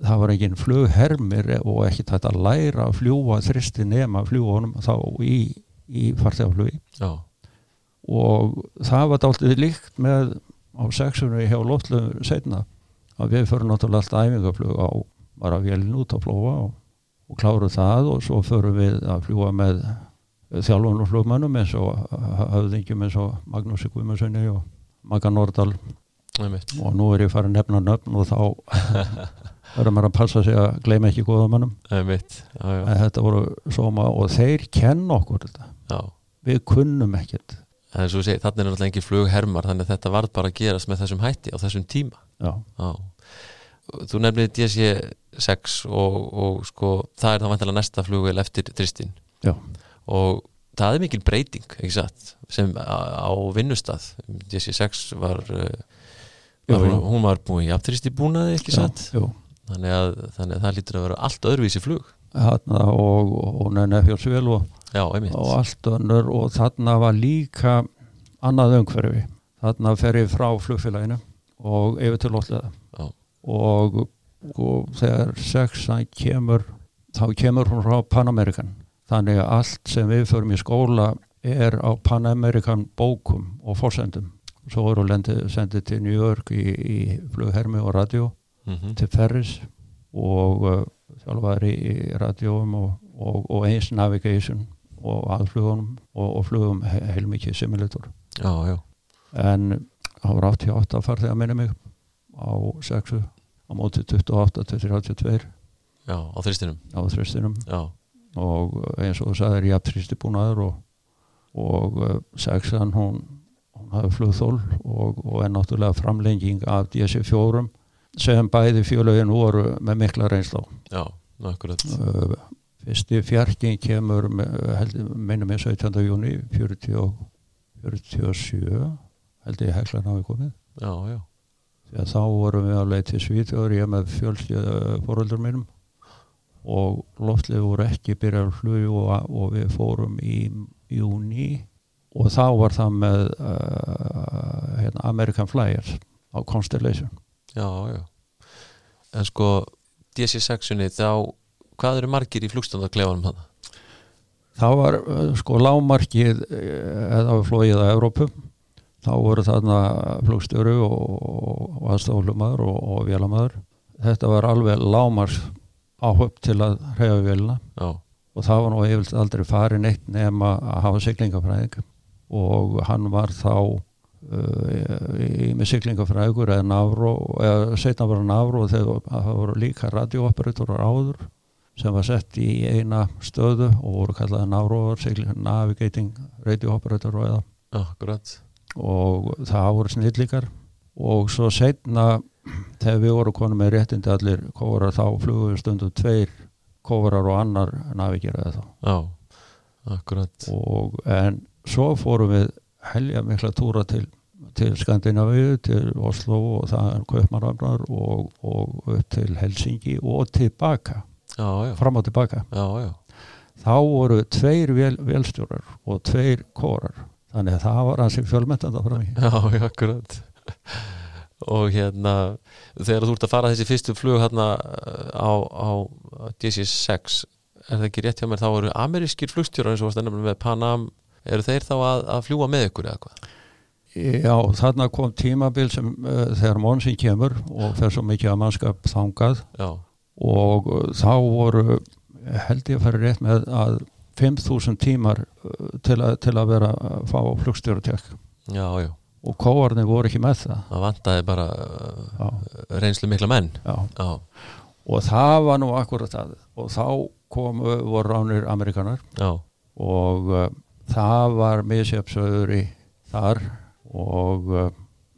Það var enginn flughermir og ekki þetta að læra að fljúa þristi nema að fljúa honum þá í, í farþegaflugi og það var dáltið líkt með á sexunni hjá Lóttlu setna að við förum náttúrulega alltaf æfingaflug á bara velin út á flóa og, og kláruð það og svo förum við að fljúa með þjálfun og flugmannum eins og hafðingjum eins og Magnús Guðmundssoni og Magga Nordal og nú er ég farið nefna nöfn og þá verður maður að passa sig að gleyma ekki góðamannum þetta voru soma og þeir kenn okkur þetta. Já. við kunnum ekkert þannig að þannig er náttúrulega ekki flughermar þannig að þetta varð bara að gerast með þessum hætti á þessum tíma. Já. Já. þú nefnir DC-6 og, og sko það er þá vantilega næsta flugvel eftir Tristin og það er mikil breyting satt, sem á, á vinnustad DC-6 var uh, hún var búin í aftristi búnaði ekki satt? þannig að, þannig að það lítur að vera allt öðruvísi flug. Þarna og, og nefnfjöldsvél og, og allt önnur og þarna var líka annað umhverfi. Þarna fer ég frá flugfélaginu og yfir til lótlega og, og þegar sexan kemur þá kemur hún frá Pan-American þannig að allt sem við förum í skóla er á Pan-American bókum og fórsendum svo eru sendið til New York í, í flughermi og radio mm -hmm. til Ferris og uh, þjálfari í radjóum og, og, og eins navigation og aðflugunum og, og flugum heilmikið simulator já, já. en það var 88 farþið að minna mig á 6 á móti 28 til 32 já, á þristinum? Á þristinum. Og eins og þú sagðir ég haf þristi búnaður og 6an hún, hún hafði flugþól og er náttúrulega framlenging af DC4 sem bæði fjölögin voru með mikla reynslá Já, nákvæmlega Fyrsti fjarking kemur minnum ég 17. júni 40, 47 held ég hekla náðu komið Já, já Þegar þá vorum við að leið til Svíþjóður ég með fjölstíð fóröldur minnum og loftlið voru ekki byrjað flug og, og við fórum í júni og þá var það með uh, hérna, American Flyers á Constellation Já, já. En sko, DC6-unni, þá, hvað eru margir í flugstandaklefanum þannig? Það var, eh, sko, lámarkið eða flóið að Európu, þá voru þarna flugstjóru og, og aðstoflumadur og, og vélamæður. Þetta var alveg lámars áhöpp til að reyja vélina já. og það var nú eftir aldrei farin eitt nefn að hafa syklingafræðing og hann var þá í með syklingafrægur eða eða setna var návró þegar það voru líka radiooperator áður sem var sett í eina stöðu og voru kallaði náróar navigating radiooperator eða. Akkurat. og það voru snillíkar og svo setna þegar við vorum konum með réttindi allir kórar þá flugum við stundum tveir kórar og annar navigeraði þá. Já, akkurat. Og en svo fórum við helja mikla túra til, til Skandinavíu, til Oslo og það er Kaupmannafnar og, og upp til Helsingi og tilbaka, já, fram og tilbaka. Þá voru tveir vel, velstjórar og tveir kórar þannig að það var hansi fjölmyndanda frá mig Já, já, akkurat. Og hérna þegar þú ert að fara þessi fyrstu flug hérna á, á DC-6 er það ekki rétt hjá mér? Þá eru amerískir flugstjórar eins og varst ennum með Panam. Eru þeir þá að, að fljúa með ykkur eða hvað? Já, þarna kom tímabil sem uh, þegar Monsin kemur og fer svo mikið að mannskap þangað. Já, og uh, þá voru held ég að fara rétt með að 5.000 tímar uh, til, að, til að vera að fá flugstjóratek já, já. Og kóarnir voru ekki með það. Það vantaði bara uh, já, reynslu mikla menn. Já. Já, og það var nú akkurat það. Og þá komu voru ránir amerikanar já, og uh, það var misjöpsöður í þar. Og uh,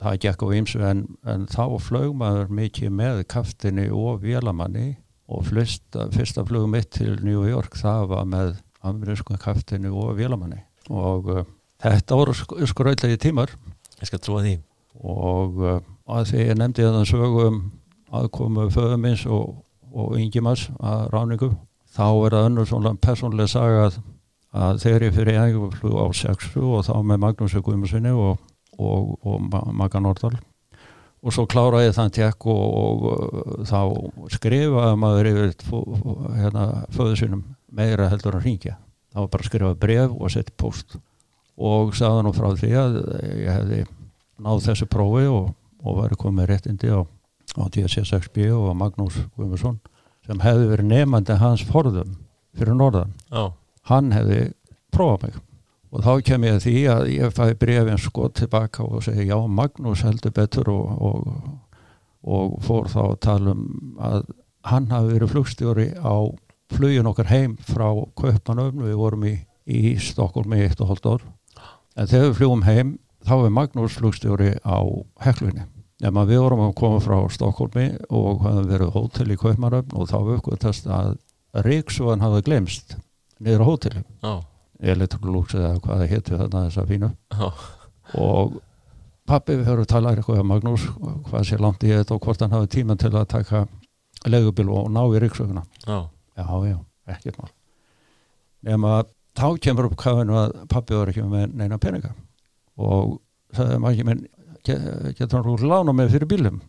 það gekk á ýmsu en, en þá flög maður mikið með kaftinni og vélamanni og fyrsta, fyrsta flug mitt til New York það var með amerísku kaftinni og vélamanni. Og uh, þetta voru sk skröldegi tímar. Ég skal trúa því. Og uh, að því ég nefndi þannig sögu um aðkomu föðumins og, og yngjumars að ráningu þá er það önnur svona persónlega saga að, að ég fyrir æguflug á sexu og þá með Magnús Guðmundssoni og, og, og Ma- Magga Nordal og svo kláraði þann tekk og, og uh, þá skrifaði maður yfir hérna, föðu sinum meira heldur að ringja þá var bara að skrifa bref og setja post og sagði nú frá því að ég hefði náð þessu prófi og, og væri komið réttindi á, á DSC6B og á Magnús Guðmundsson sem hefði verið nefandi hans forðum fyrir norðan. Já, Hann hefði prófað mig og þá kem ég að því að ég fæði brefin sko tilbaka og segi já Magnús heldur betur og, og, og fór þá að tala um að hann hafi verið flugstjóri á flugin okkar heim frá Kaupanöfn, við vorum í, í Stokkólm í eitt og hálft ár. En þegar við flugum heim þá er Magnús flugstjóri á Heklunni nema við vorum að koma frá Stokkólmi og hafði verið hótel í Kaupanöfn og þá uppgötast að Ríksugan hafði glemst niður á hóteli já, Electrolux eða hvað það hétu þarna þessa fínu. Já, og pappi við höfum talað eitthvað um Magnús hvað sé langt í þetta og hvort hann hafi tíma til að taka legubíl og ná í ríksöguna já, já, já, ekkert mál. Nema þá kemur upp kafinu að pappi var ekki með neina peninga. Og sagði maður minn "Ge- getur hann rúið lána með fyrir bílum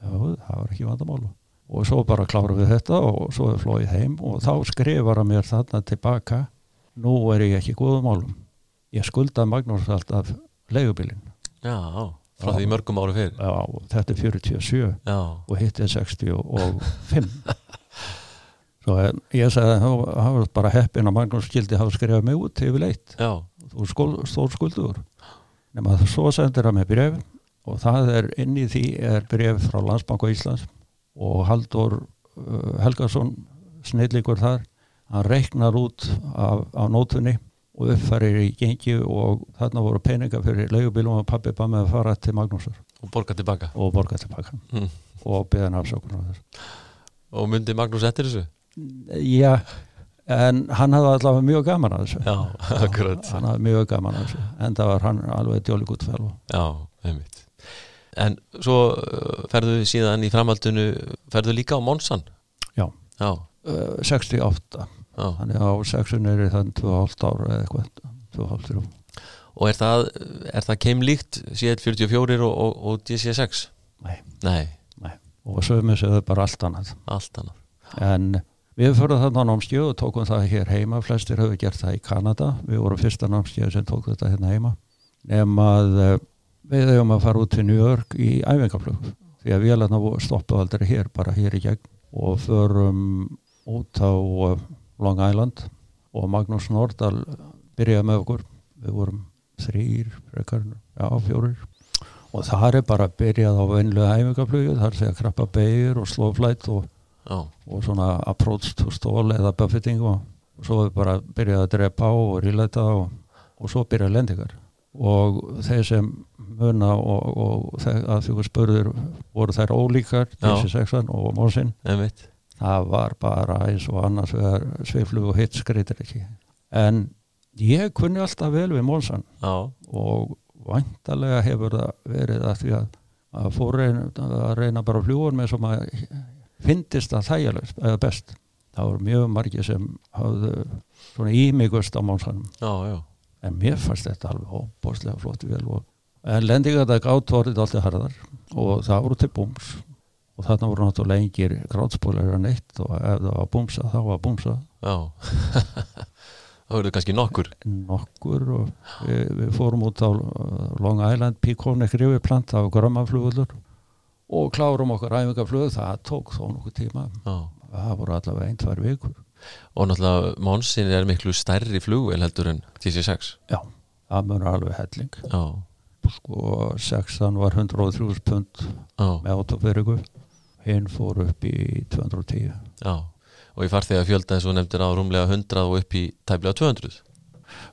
já, það var ekki vandamál. Og svo bara klárum við þetta og svo er flóið heim og þá skrifar hann mér þarna tilbaka nú er ég ekki góðum málum. Ég skulda Magnús alltaf legubílin já frá því mörgum ára fyrir já, þetta er 47 Já, og hitt er 65 svo ég sagði að það var bara heppin að Magnús skildi hafa skrifað mig út yfir leitt þú stór skuldur nema það svo sendir hann með bref og það er inn í því er bref frá Landsbanku Íslands og Haldur uh, Helgason snillingur þar hann reiknar út af, af nótunni og uppfærir í gengi og þarna voru peninga fyrir leigubílum og pappi bara með að fara til Magnúsar. Og borga tilbaka. Og borga tilbaka. Mm. og beða þessu. Og myndi Magnús eftir þessu? Já, en hann hafði allavega mjög gaman að þessu. Já, akkurat. Hann hafði mjög gaman að þessu en það var hann alveg fel Já, einmitt. En svo uh, ferðu síðan í framhaldinu ferðu líka á Monsan? Já. Já, uh, 68 já þannig á 6 er þann 2,5 ára eða eitthvað 2,5 Og er það, er það keimlíkt C144 og, og, og DC6? Nei. Nei, og sögum þessu er bara allt annað. Allt annað. En við fyrir á námskjöð og tókum það hér heima. Flestir höfðu gert það í Kanada. Við vorum fyrsta námskjöð sem tók þetta hérna heima. Nema að uh, við hefum að fara út til New York í æfingaflug. Því að vélarna stoppaðu aldrei hér bara hér í gegn. Og förum út á uh, Long Island og Magnús Nordahl byrjaði með okkur. Við vorum þrýr, frekar, já, fjórir. Og það er bara byrjað á venlega æfingaflugju, það er að segja krabba beigir og slow flight og, Já, og svona approach to stall eða buffeting og, og svo er bara byrjað að drepa á og rílæta og, og svo byrjað lendingar. Og þeir sem muna og, og þeir, að því spurður voru þær ólíkar þessi sexan og mórsinn einmitt það var bara eins og annars sveiflu og hitt skreitir ekki en Ég kunni alltaf vel við Mónsan Já, og vantarlega hefur það verið að því að að fór reyna, að reyna bara fljúur með sem að fyndist að þægjalegt eða best. Það voru mjög margir sem hafðu svona ímigust á já en mér fannst þetta alveg óbúrslega flott vel og en lendingardag átt voruð alltaf harðar og það voru til búms og þarna voru náttúrulega engir gráðspólar en eitt og ef það var búmsa þá var búmsa Já. Það verður kannski nokkur. Nokkur og við, við fórum út á uh, Long Island Piconic River plant á Grömmaflugullur og klárum okkar æfingaflug það tók þó nokkuð tíma. Já. Það voru allavega einn, tvær vikur. Og náttúrulega Monsin er miklu stærri flugvél heldur en TC6 já, það munur alveg helling. Já, sko sexan var 103 pund með autofyriku hinn fór upp í 210 já Og ég farþegi að fjölda eins og nefndir á rúmlega 100 og upp í tæplega 200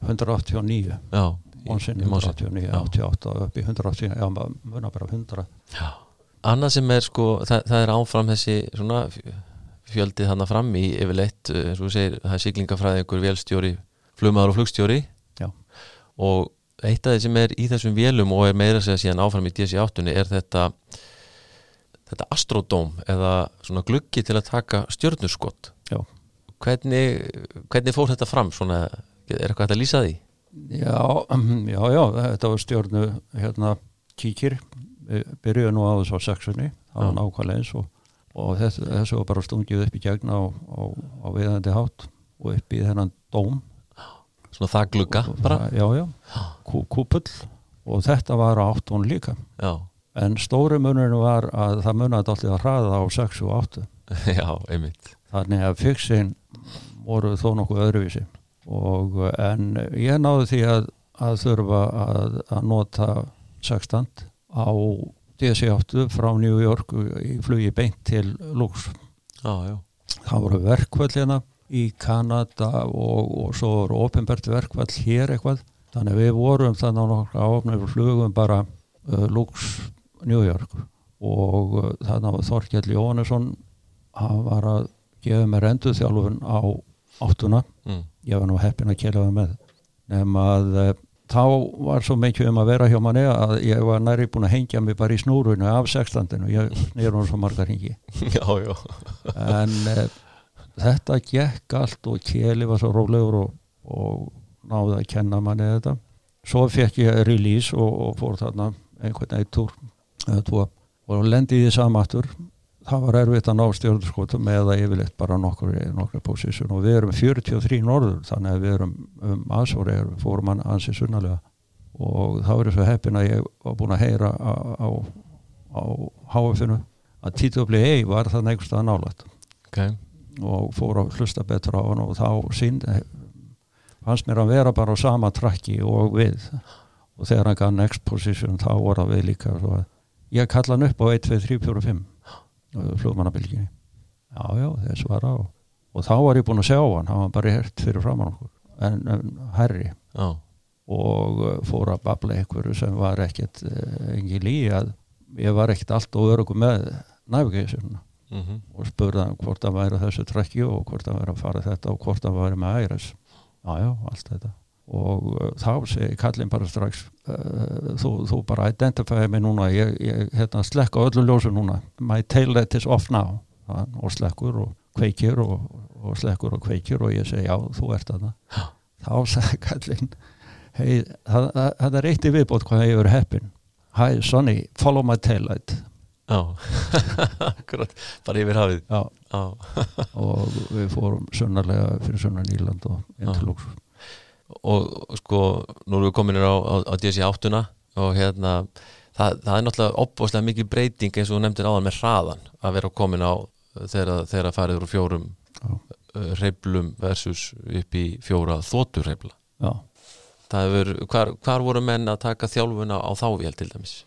189 Já, Monsin. 189, Já. 88 og upp í 189 já, maður munar bara 100 Já. Annað sem er sko, það, það er áfram þessi svona fjöldið hana fram í yfirleitt, eh, eins og þú segir, það er siglingafræðingur, vélstjóri, flugmaður og flugstjóri Já. og eitt af því sem er í þessum vélum og er meira að segja síðan áfram í DC-8 er þetta þetta astrodóm eða svona gluggi til að taka stjörnurskott Já. hvernig, hvernig fór þetta fram? Svona, er eitthvað hægt að lýsa því? Já, já, já, þetta var stjórnu hérna kíkir. Við byrjuðum nú á þessu á sexunni það var Já. nákvæmlega eins og, og þessu, þessu var bara stungið upp í gegn á, á, á viðandi hátt og upp í þennan dóm. Svona það glugga bara? Já, já, kú, kúpull. Og þetta var á áttun líka. Já, en stóri munurinn var að það munaði alltaf að hraða á 6 og 8 já, einmitt. Þannig að fixin voru þó nokkuð öðruvísi. Og en ég náði því að, að þurfa að, að nota sextant á DC-8 frá New York í flugi beint til Lux. Já, já, það voru verkvöld hérna í Kanada og, og svo voru ofinbært verkvöld hér eitthvað. Þannig að við vorum þannig á nokkra áfnir flugum bara uh, Lux New York og uh, þannig að Þorkjell Jóhannesson hann var að gefa mér endur þjálfun á áttuna. Mm. ég var nú heppin að kela það með. Nema að uh, þá var svo mikið um að vera hjá manni að ég var næri búin að hengja mig bara í snúrunu af sextandinu, ég nýr hún svo margar hengi en uh, þetta gekk allt og Kjeli var svo rólegur og, og náði að kenna manni þetta. Svo fekk ég release og, og fór þarna einhvern eitt túr eða tvo. Og lendi í því samattur það var erfitt að ná stjórnarskotum eða yfirleitt bara nokkur, nokkur position. Og við erum 43 norður þannig að við erum um aðsóri fórum hann ansið sunnalega og þá er svo heppin að ég var búin að heyra á, á, á HF-inu að TWA var það neikst að nálægt. Ok, og fór að hlusta betur á hann og þá sín, fannst mér að vera bara á sama trakki og við. Og þegar hann gaf next position þá voru við líka svo að ég kalla hann upp á 1, 2, 3, 4, 5 flugmannabilginni já, já, þess var á og þá var ég búinn að sjá hann, hann var bara hert fyrir framann okkur en, en herri já, og uh, fór að babla einhverju sem var ekkert uh, engin lí að ég var ekkert allt og örugum með navigation mm og spurði hann hvort það væri þessu trekki og hvort það væri að fara þetta og hvort það væri með æres já já, allt þetta og uh, þá segi kallinn bara strax uh, þú, þú bara identifæði mig núna ég, ég hérna, slekka öllu ljósu núna. My tail light is off now. Þann, og slekkur og kveikir og, og slekkur og kveikir og ég segi já, þú ert þarna. Þá sagði kallinn hei, það, það, það er eitt í viðbót hvað verið heppin hi Sonny, follow my tail light. Já. Akkurat, bara yfir hafið. Já, Já, og við fórum sunnarlega fyrir sunnan Íland og inn til Já. Og sko, nú erum við kominir á, á, á DC 8 og hérna það, það er náttúrulega opbóðslega mikið breyting eins og nefndir áðan með hraðan að vera komin á þegar, þegar farið úr fjórum uh, reiflum versus upp í fjóra þótur reifla já, það hefur, hvar, hvar voru menn að taka þjálfuna á þávél til dæmis?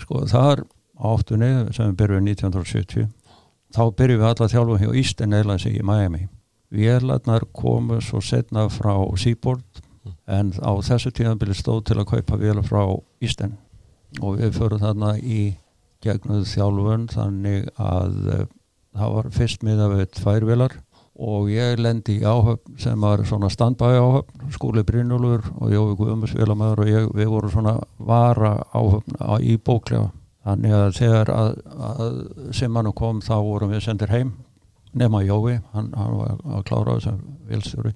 Sko þar áttunni sem við byrjuðum 1970 þá byrjuðum við alla þjálfum hjá Eastern Airlines í Miami vélarnar komu svo setna frá Seaboard en á þessu tíðanbili stóð til að kaupa vélar frá Eastern og við förum þarna í gegnuð þjálfun þannig að uh, það var fyrst miða við tvær vélar og ég lendi í áhöfn sem var svona standbæi áhöfn skúli Brynjólfur og Jói Guðmusvélamæður og ég, við vorum svona vara áhöfn í bóklega þannig að þegar að, að Simanu kom þá vorum við sendir heim nema Jói, hann, hann var að klára þessum vilstjóri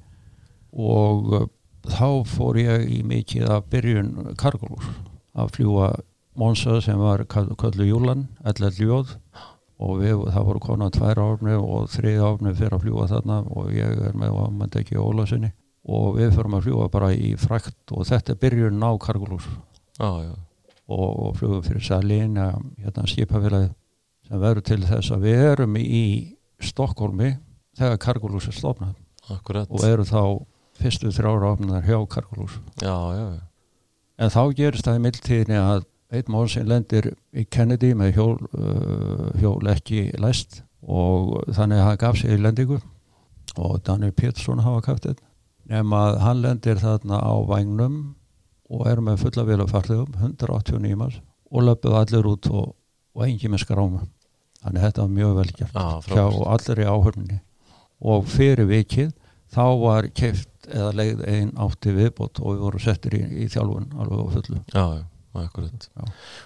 og uh, þá fór ég í mikið af byrjun Kargolús að fljúa Monsa sem var köllu Júlan, LL Jóð og við, það voru konar tvær áfni og þrið áfni fyrir að fljúa þarna og ég er með að maður ekki ólásinni og við fyrir að fljúa bara í frækt og þetta er byrjun á Kargolús. Ah, og, og fljúum fyrir Salín hérna skipafélagi sem verður til þess að við erum í Stokkólmi þegar Kargolús er stofnað. Akkurat. og eru þá fyrstu þrjára áfniðar hjá Kargolús já, já, en þá gerist það í mildtíðinni að einn mál sem lendir í Kennedy með hjól, uh, hjól ekki læst og þannig að hann gaf sig í lendingu. Og Daniel Pétursson hafa kaft þetta nema að hann lendir þarna á vagnum og er með fulla vil af farþegum 189 manns og löpuð allir út og, og engi með skráma þannig að þetta var mjög vel gert ah, hjá allir í áhörninni og fyrir vikið þá var keft eða leið einn átti viðbót og við vorum settir í, í þjálfun alveg á fullu. Já, já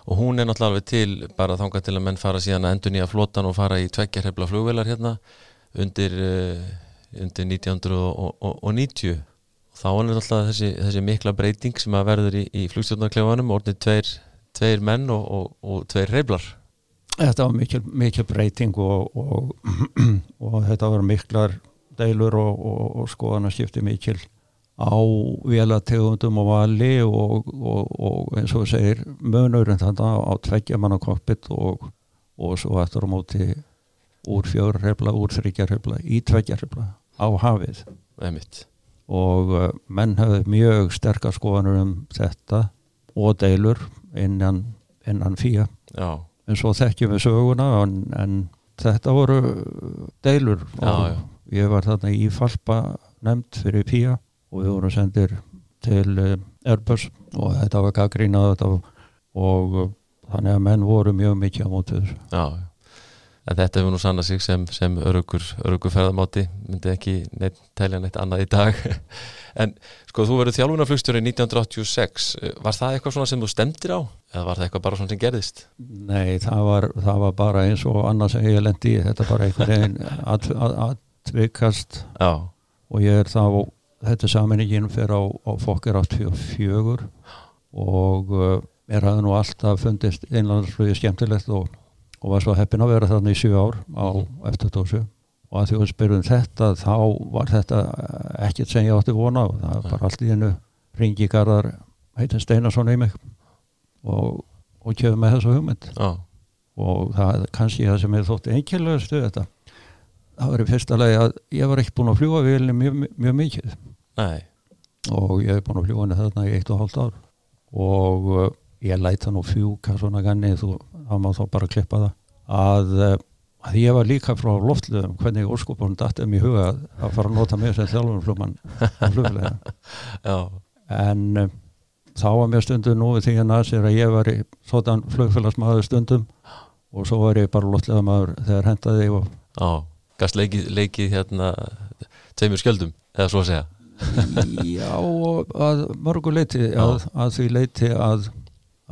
og hún er náttúrulega alveg til bara þángar til að menn fara síðan að endur nýja flotan og fara í tveggjarhefla flugvelar hérna undir, uh, undir 1990 og þá er náttúrulega þessi, þessi mikla breyting sem að verður í, í flugstjórnarklefanum orðin tveir, tveir menn og, og, og tveir reyflar Þetta var mikil, mikil breyting og, og þetta var miklar deilur og skoðanaskipti mikil á vélategundum og vali og, og, og eins og segir mönurinn þannig á tveggja manna kokpitt og, og svo eftir á móti úr fjörrefla, úr þryggjarrefla í tveggjarrefla á hafið Einmitt. og uh, menn hefði mjög sterkar skoðanur um þetta og deilur innan, innan fíja já. En svo þekkjum við söguna en, en þetta voru deilur já, og ég var þarna í falpa nefnd fyrir fíja og við vorum sendir til uh, Airbus og þetta var gaggrínað og, og uh, þannig að menn voru mjög mikið á mótið. Já, en þetta hefur nú sannað sig sem, sem örugur, örugur ferðamáti, myndi ekki neitt, telja neitt annað í dag. en sko þú verið þjálfunarflugstjóri 1986, var það eitthvað svona sem þú stemdir á? Eða var það eitthvað bara svona sem gerðist? Nei, það var, það var bara eins og annað sem ég lendi í, þetta bara einhvern veginn atvikast og ég er þá þetta saminingin fyrir á, á fokkir 84 og uh, er hafði nú alltaf fundist einlandsflögi skemmtilegt og, og var svo heppin að vera þarna í 7 ár á F-22 og að því að spyrjum þetta þá var þetta ekkert sem ég átti vona og það var allt í hennu ringi garðar heitin Steinarsson í mig og, og kjöfum með þessu hugmynd. Ah. og það er kannski það sem er þótti einnkjörlega stuð þetta það var í fyrsta lagi að ég var ekki búin að fljúa vilja mjög, mjög mikið. Nei. og ég hef búin að fljúa henni þarna í eitt og hálft ár. Og uh, ég læta nú fjúka svona ganni þú, þá má þá bara klippa það. Að, uh, að ég var líka frá loftluðum hvernig óskopunum dætti um í huga að, fara að nota mig sem þjálfum flugmann á fluglega en uh, þá var mér stundum nú því að nasir að ég var í svona flugfélagsmaður stundum og svo var ég bara loftlega maður þegar hendaði og Já, gæst leikið, leikið hérna tveimur skjöldum eða svo að segja. Já, að mörgu leiti að, að því leiti að,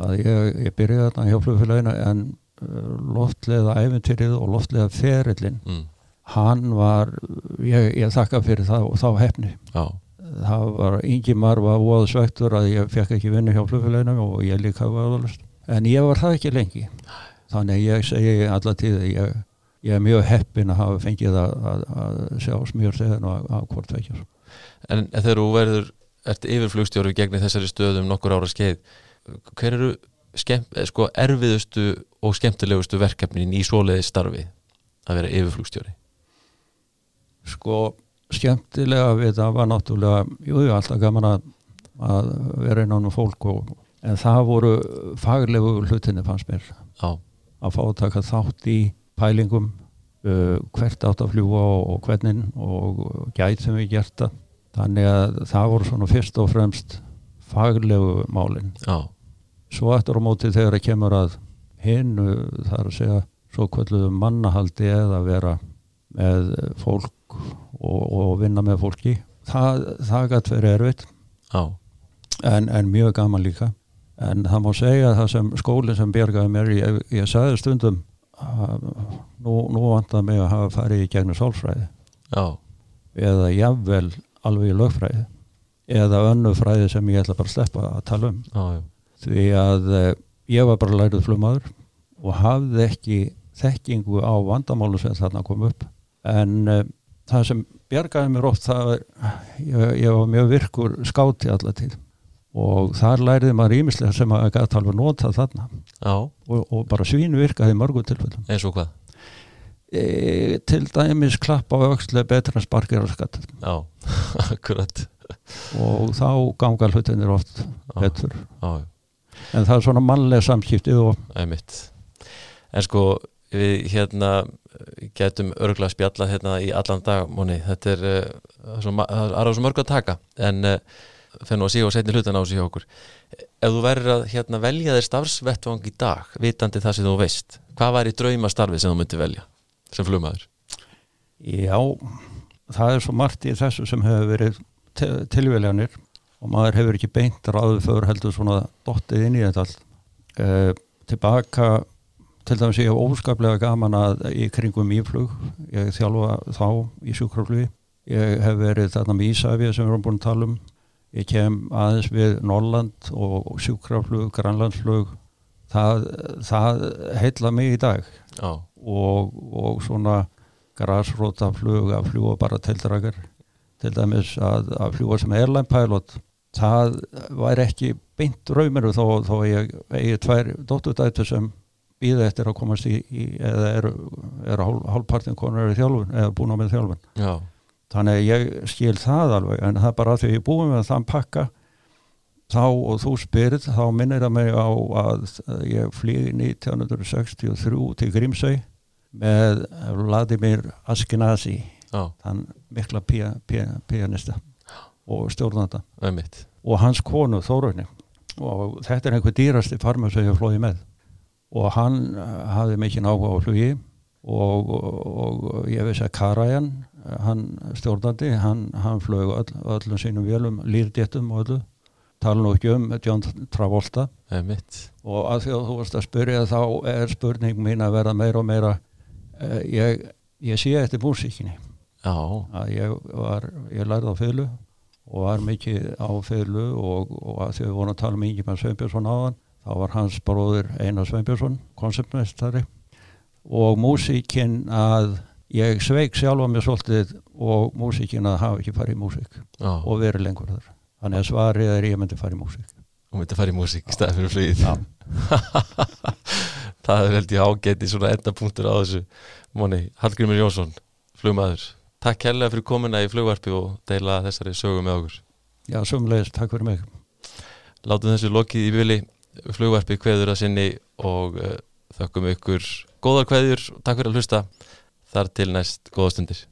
að ég, ég byrjaði þarna hjá flugfélagina en uh, loftlega æfintýrið og loftlega ferillin mm. hann var ég, ég þakka fyrir það og þá hefni Já. það var yngi marfa óaðsvektur að ég fekk ekki vinnu hjá flugfélagina og ég líka var aðalast en ég var það ekki lengi þannig ég segi alla tíð ég, ég er mjög heppin að hafa fengið að, að, að sjá smjörþegin og að hvort veikjast En þegar þú verður ert yfirflugstjóru gegn þessari stöðum nokkur ára skeið hver eru skemm, sko, erfiðustu og skemmtilegustu verkefnin í svoleiði starfi að vera yfirflugstjóri? Sko, skemmtilega við það var náttúrulega, jú, alltaf gaman að, að vera innan um fólk og, en það voru faglegu hlutinni fannst mér Já. að fá að taka þátt í pælingum uh, hvert átt að fljúa og, og hvernig og gætum við gert það þannig að það voru svona fyrst og fremst faglegu málinn Já. svo eftir á móti þegar það kemur að hinnu þar að segja svo kvölduðu mannahaldi eða vera með fólk og, og vinna með fólki. Það, það gæti verið erfitt. En, en mjög gaman líka. En það má segja að það sem skólinn sem bjergaði mér, ég, ég sagði stundum að nú, nú vantar mig að hafa farið í gegnum sálfræði. Já. eða jável alveg í lögfræði eða önnu fræði sem ég ætla bara að sleppa að tala um. Já, já. því að eh, ég var bara lærið flumadur og hafði ekki þekkingu á vandamálu sem þarna kom upp. En uh, það sem bjargaði mér oft það var, ég, ég var mjög virkur skáti allar tíð. Og þar læriði maður ímislega sem að gæta alveg nota þarna. Og, og bara svínu virkaði mörgum tilfellum. Eins og hvað? E, til dæmis klapp á aukslega betra sparkir á skatt Já, akkurat og þá ganga hlutinir oft betur já, já. en það er svona mannlega samskiptið og en sko við hérna getum örgulega spjalla hérna í allan dag Móni, þetta er það er á svo mörg að taka en uh, fennu að síða og setja hlutan á sig hjá okkur ef þú verður að hérna, velja þér starfsvettvang í dag, vitandi það sem þú veist hvað var í draumastarfi sem þú myndi velja sem flugmaður? Já, það er svo margt í þessu sem hefur verið tilveljanir og maður hefur ekki beint ráðu fyrir heldur svona dottið inn í þetta allt. Uh, tilbaka til dæmis ég hef óskaplega gaman að í kringum íflug, ég þjálfa þá í sjúkraflugi, ég hef verið þarna með Ísafið sem við erum búin að tala um. Ég kem aðeins við Norrland og sjúkraflug, grannlandsflug það, það heitla mig í dag. Og, og svona græsrótaflug að fljúa bara tildrakar til dæmis að, að fljúa sem airline pilot það væri ekki beint raumir þó, þó ég eigi tvær dóttudættu sem býða eftir að komast í, í eða eru er hálfpartin konar í þjálfun eða búin á með þjálfun Já. þannig að ég skil það alveg en það er bara að því ég búin með þann pakka þá og þú spyrir þá minnir það mig á að ég flýði 1963 til Grímsau með Vladimir Askenazi þann mikla pianista og stjórnanda. Og hans konu Þórunni. Og þetta er einhver dýrasti farmur sem ég flóði með. Og hann eh, hafði mikið áhuga á flugi og, og, og ég veist að Karajan hann stjórnandi, hann, hann flög öll, öllum sínum vélum, lírdéttum og öllu, tala nú ekki um John Travolta. Og að því að þú varst að spyrja þá er spurning mín að vera meira og meira uh, ég, ég sé eftir músíkinni að ég var, ég lærði á fylgu og var mikið á fylgu og, og að við vorum að tala um Ingemar Sveinbjörnsson áðan þá var hans bróður Einar Sveinbjörnsson konceptmestari og músíkinn að ég sveik sjálfa mig svolítið og músíkinn að hafa ekki farið í músík Já. og verið lengur þar. Þannig að svarið er ég myndi farið í músík. Og myndi farið í músík í staðið fyrir flugið. Það er held ég ágætt í svona endapunktur á þessu Móni, Hallgrimur Jónsson flugmaður, takk helga fyrir komuna í flugvarpi og deila þessari sögu með okkur. Já, sömulegist, takk fyrir mig. Látum þessu lokið í vili flugvarpi kveður að sinni og uh, þökkum ykkur góðar kveður og takk fyrir að hlusta. Þar til næst góða stundir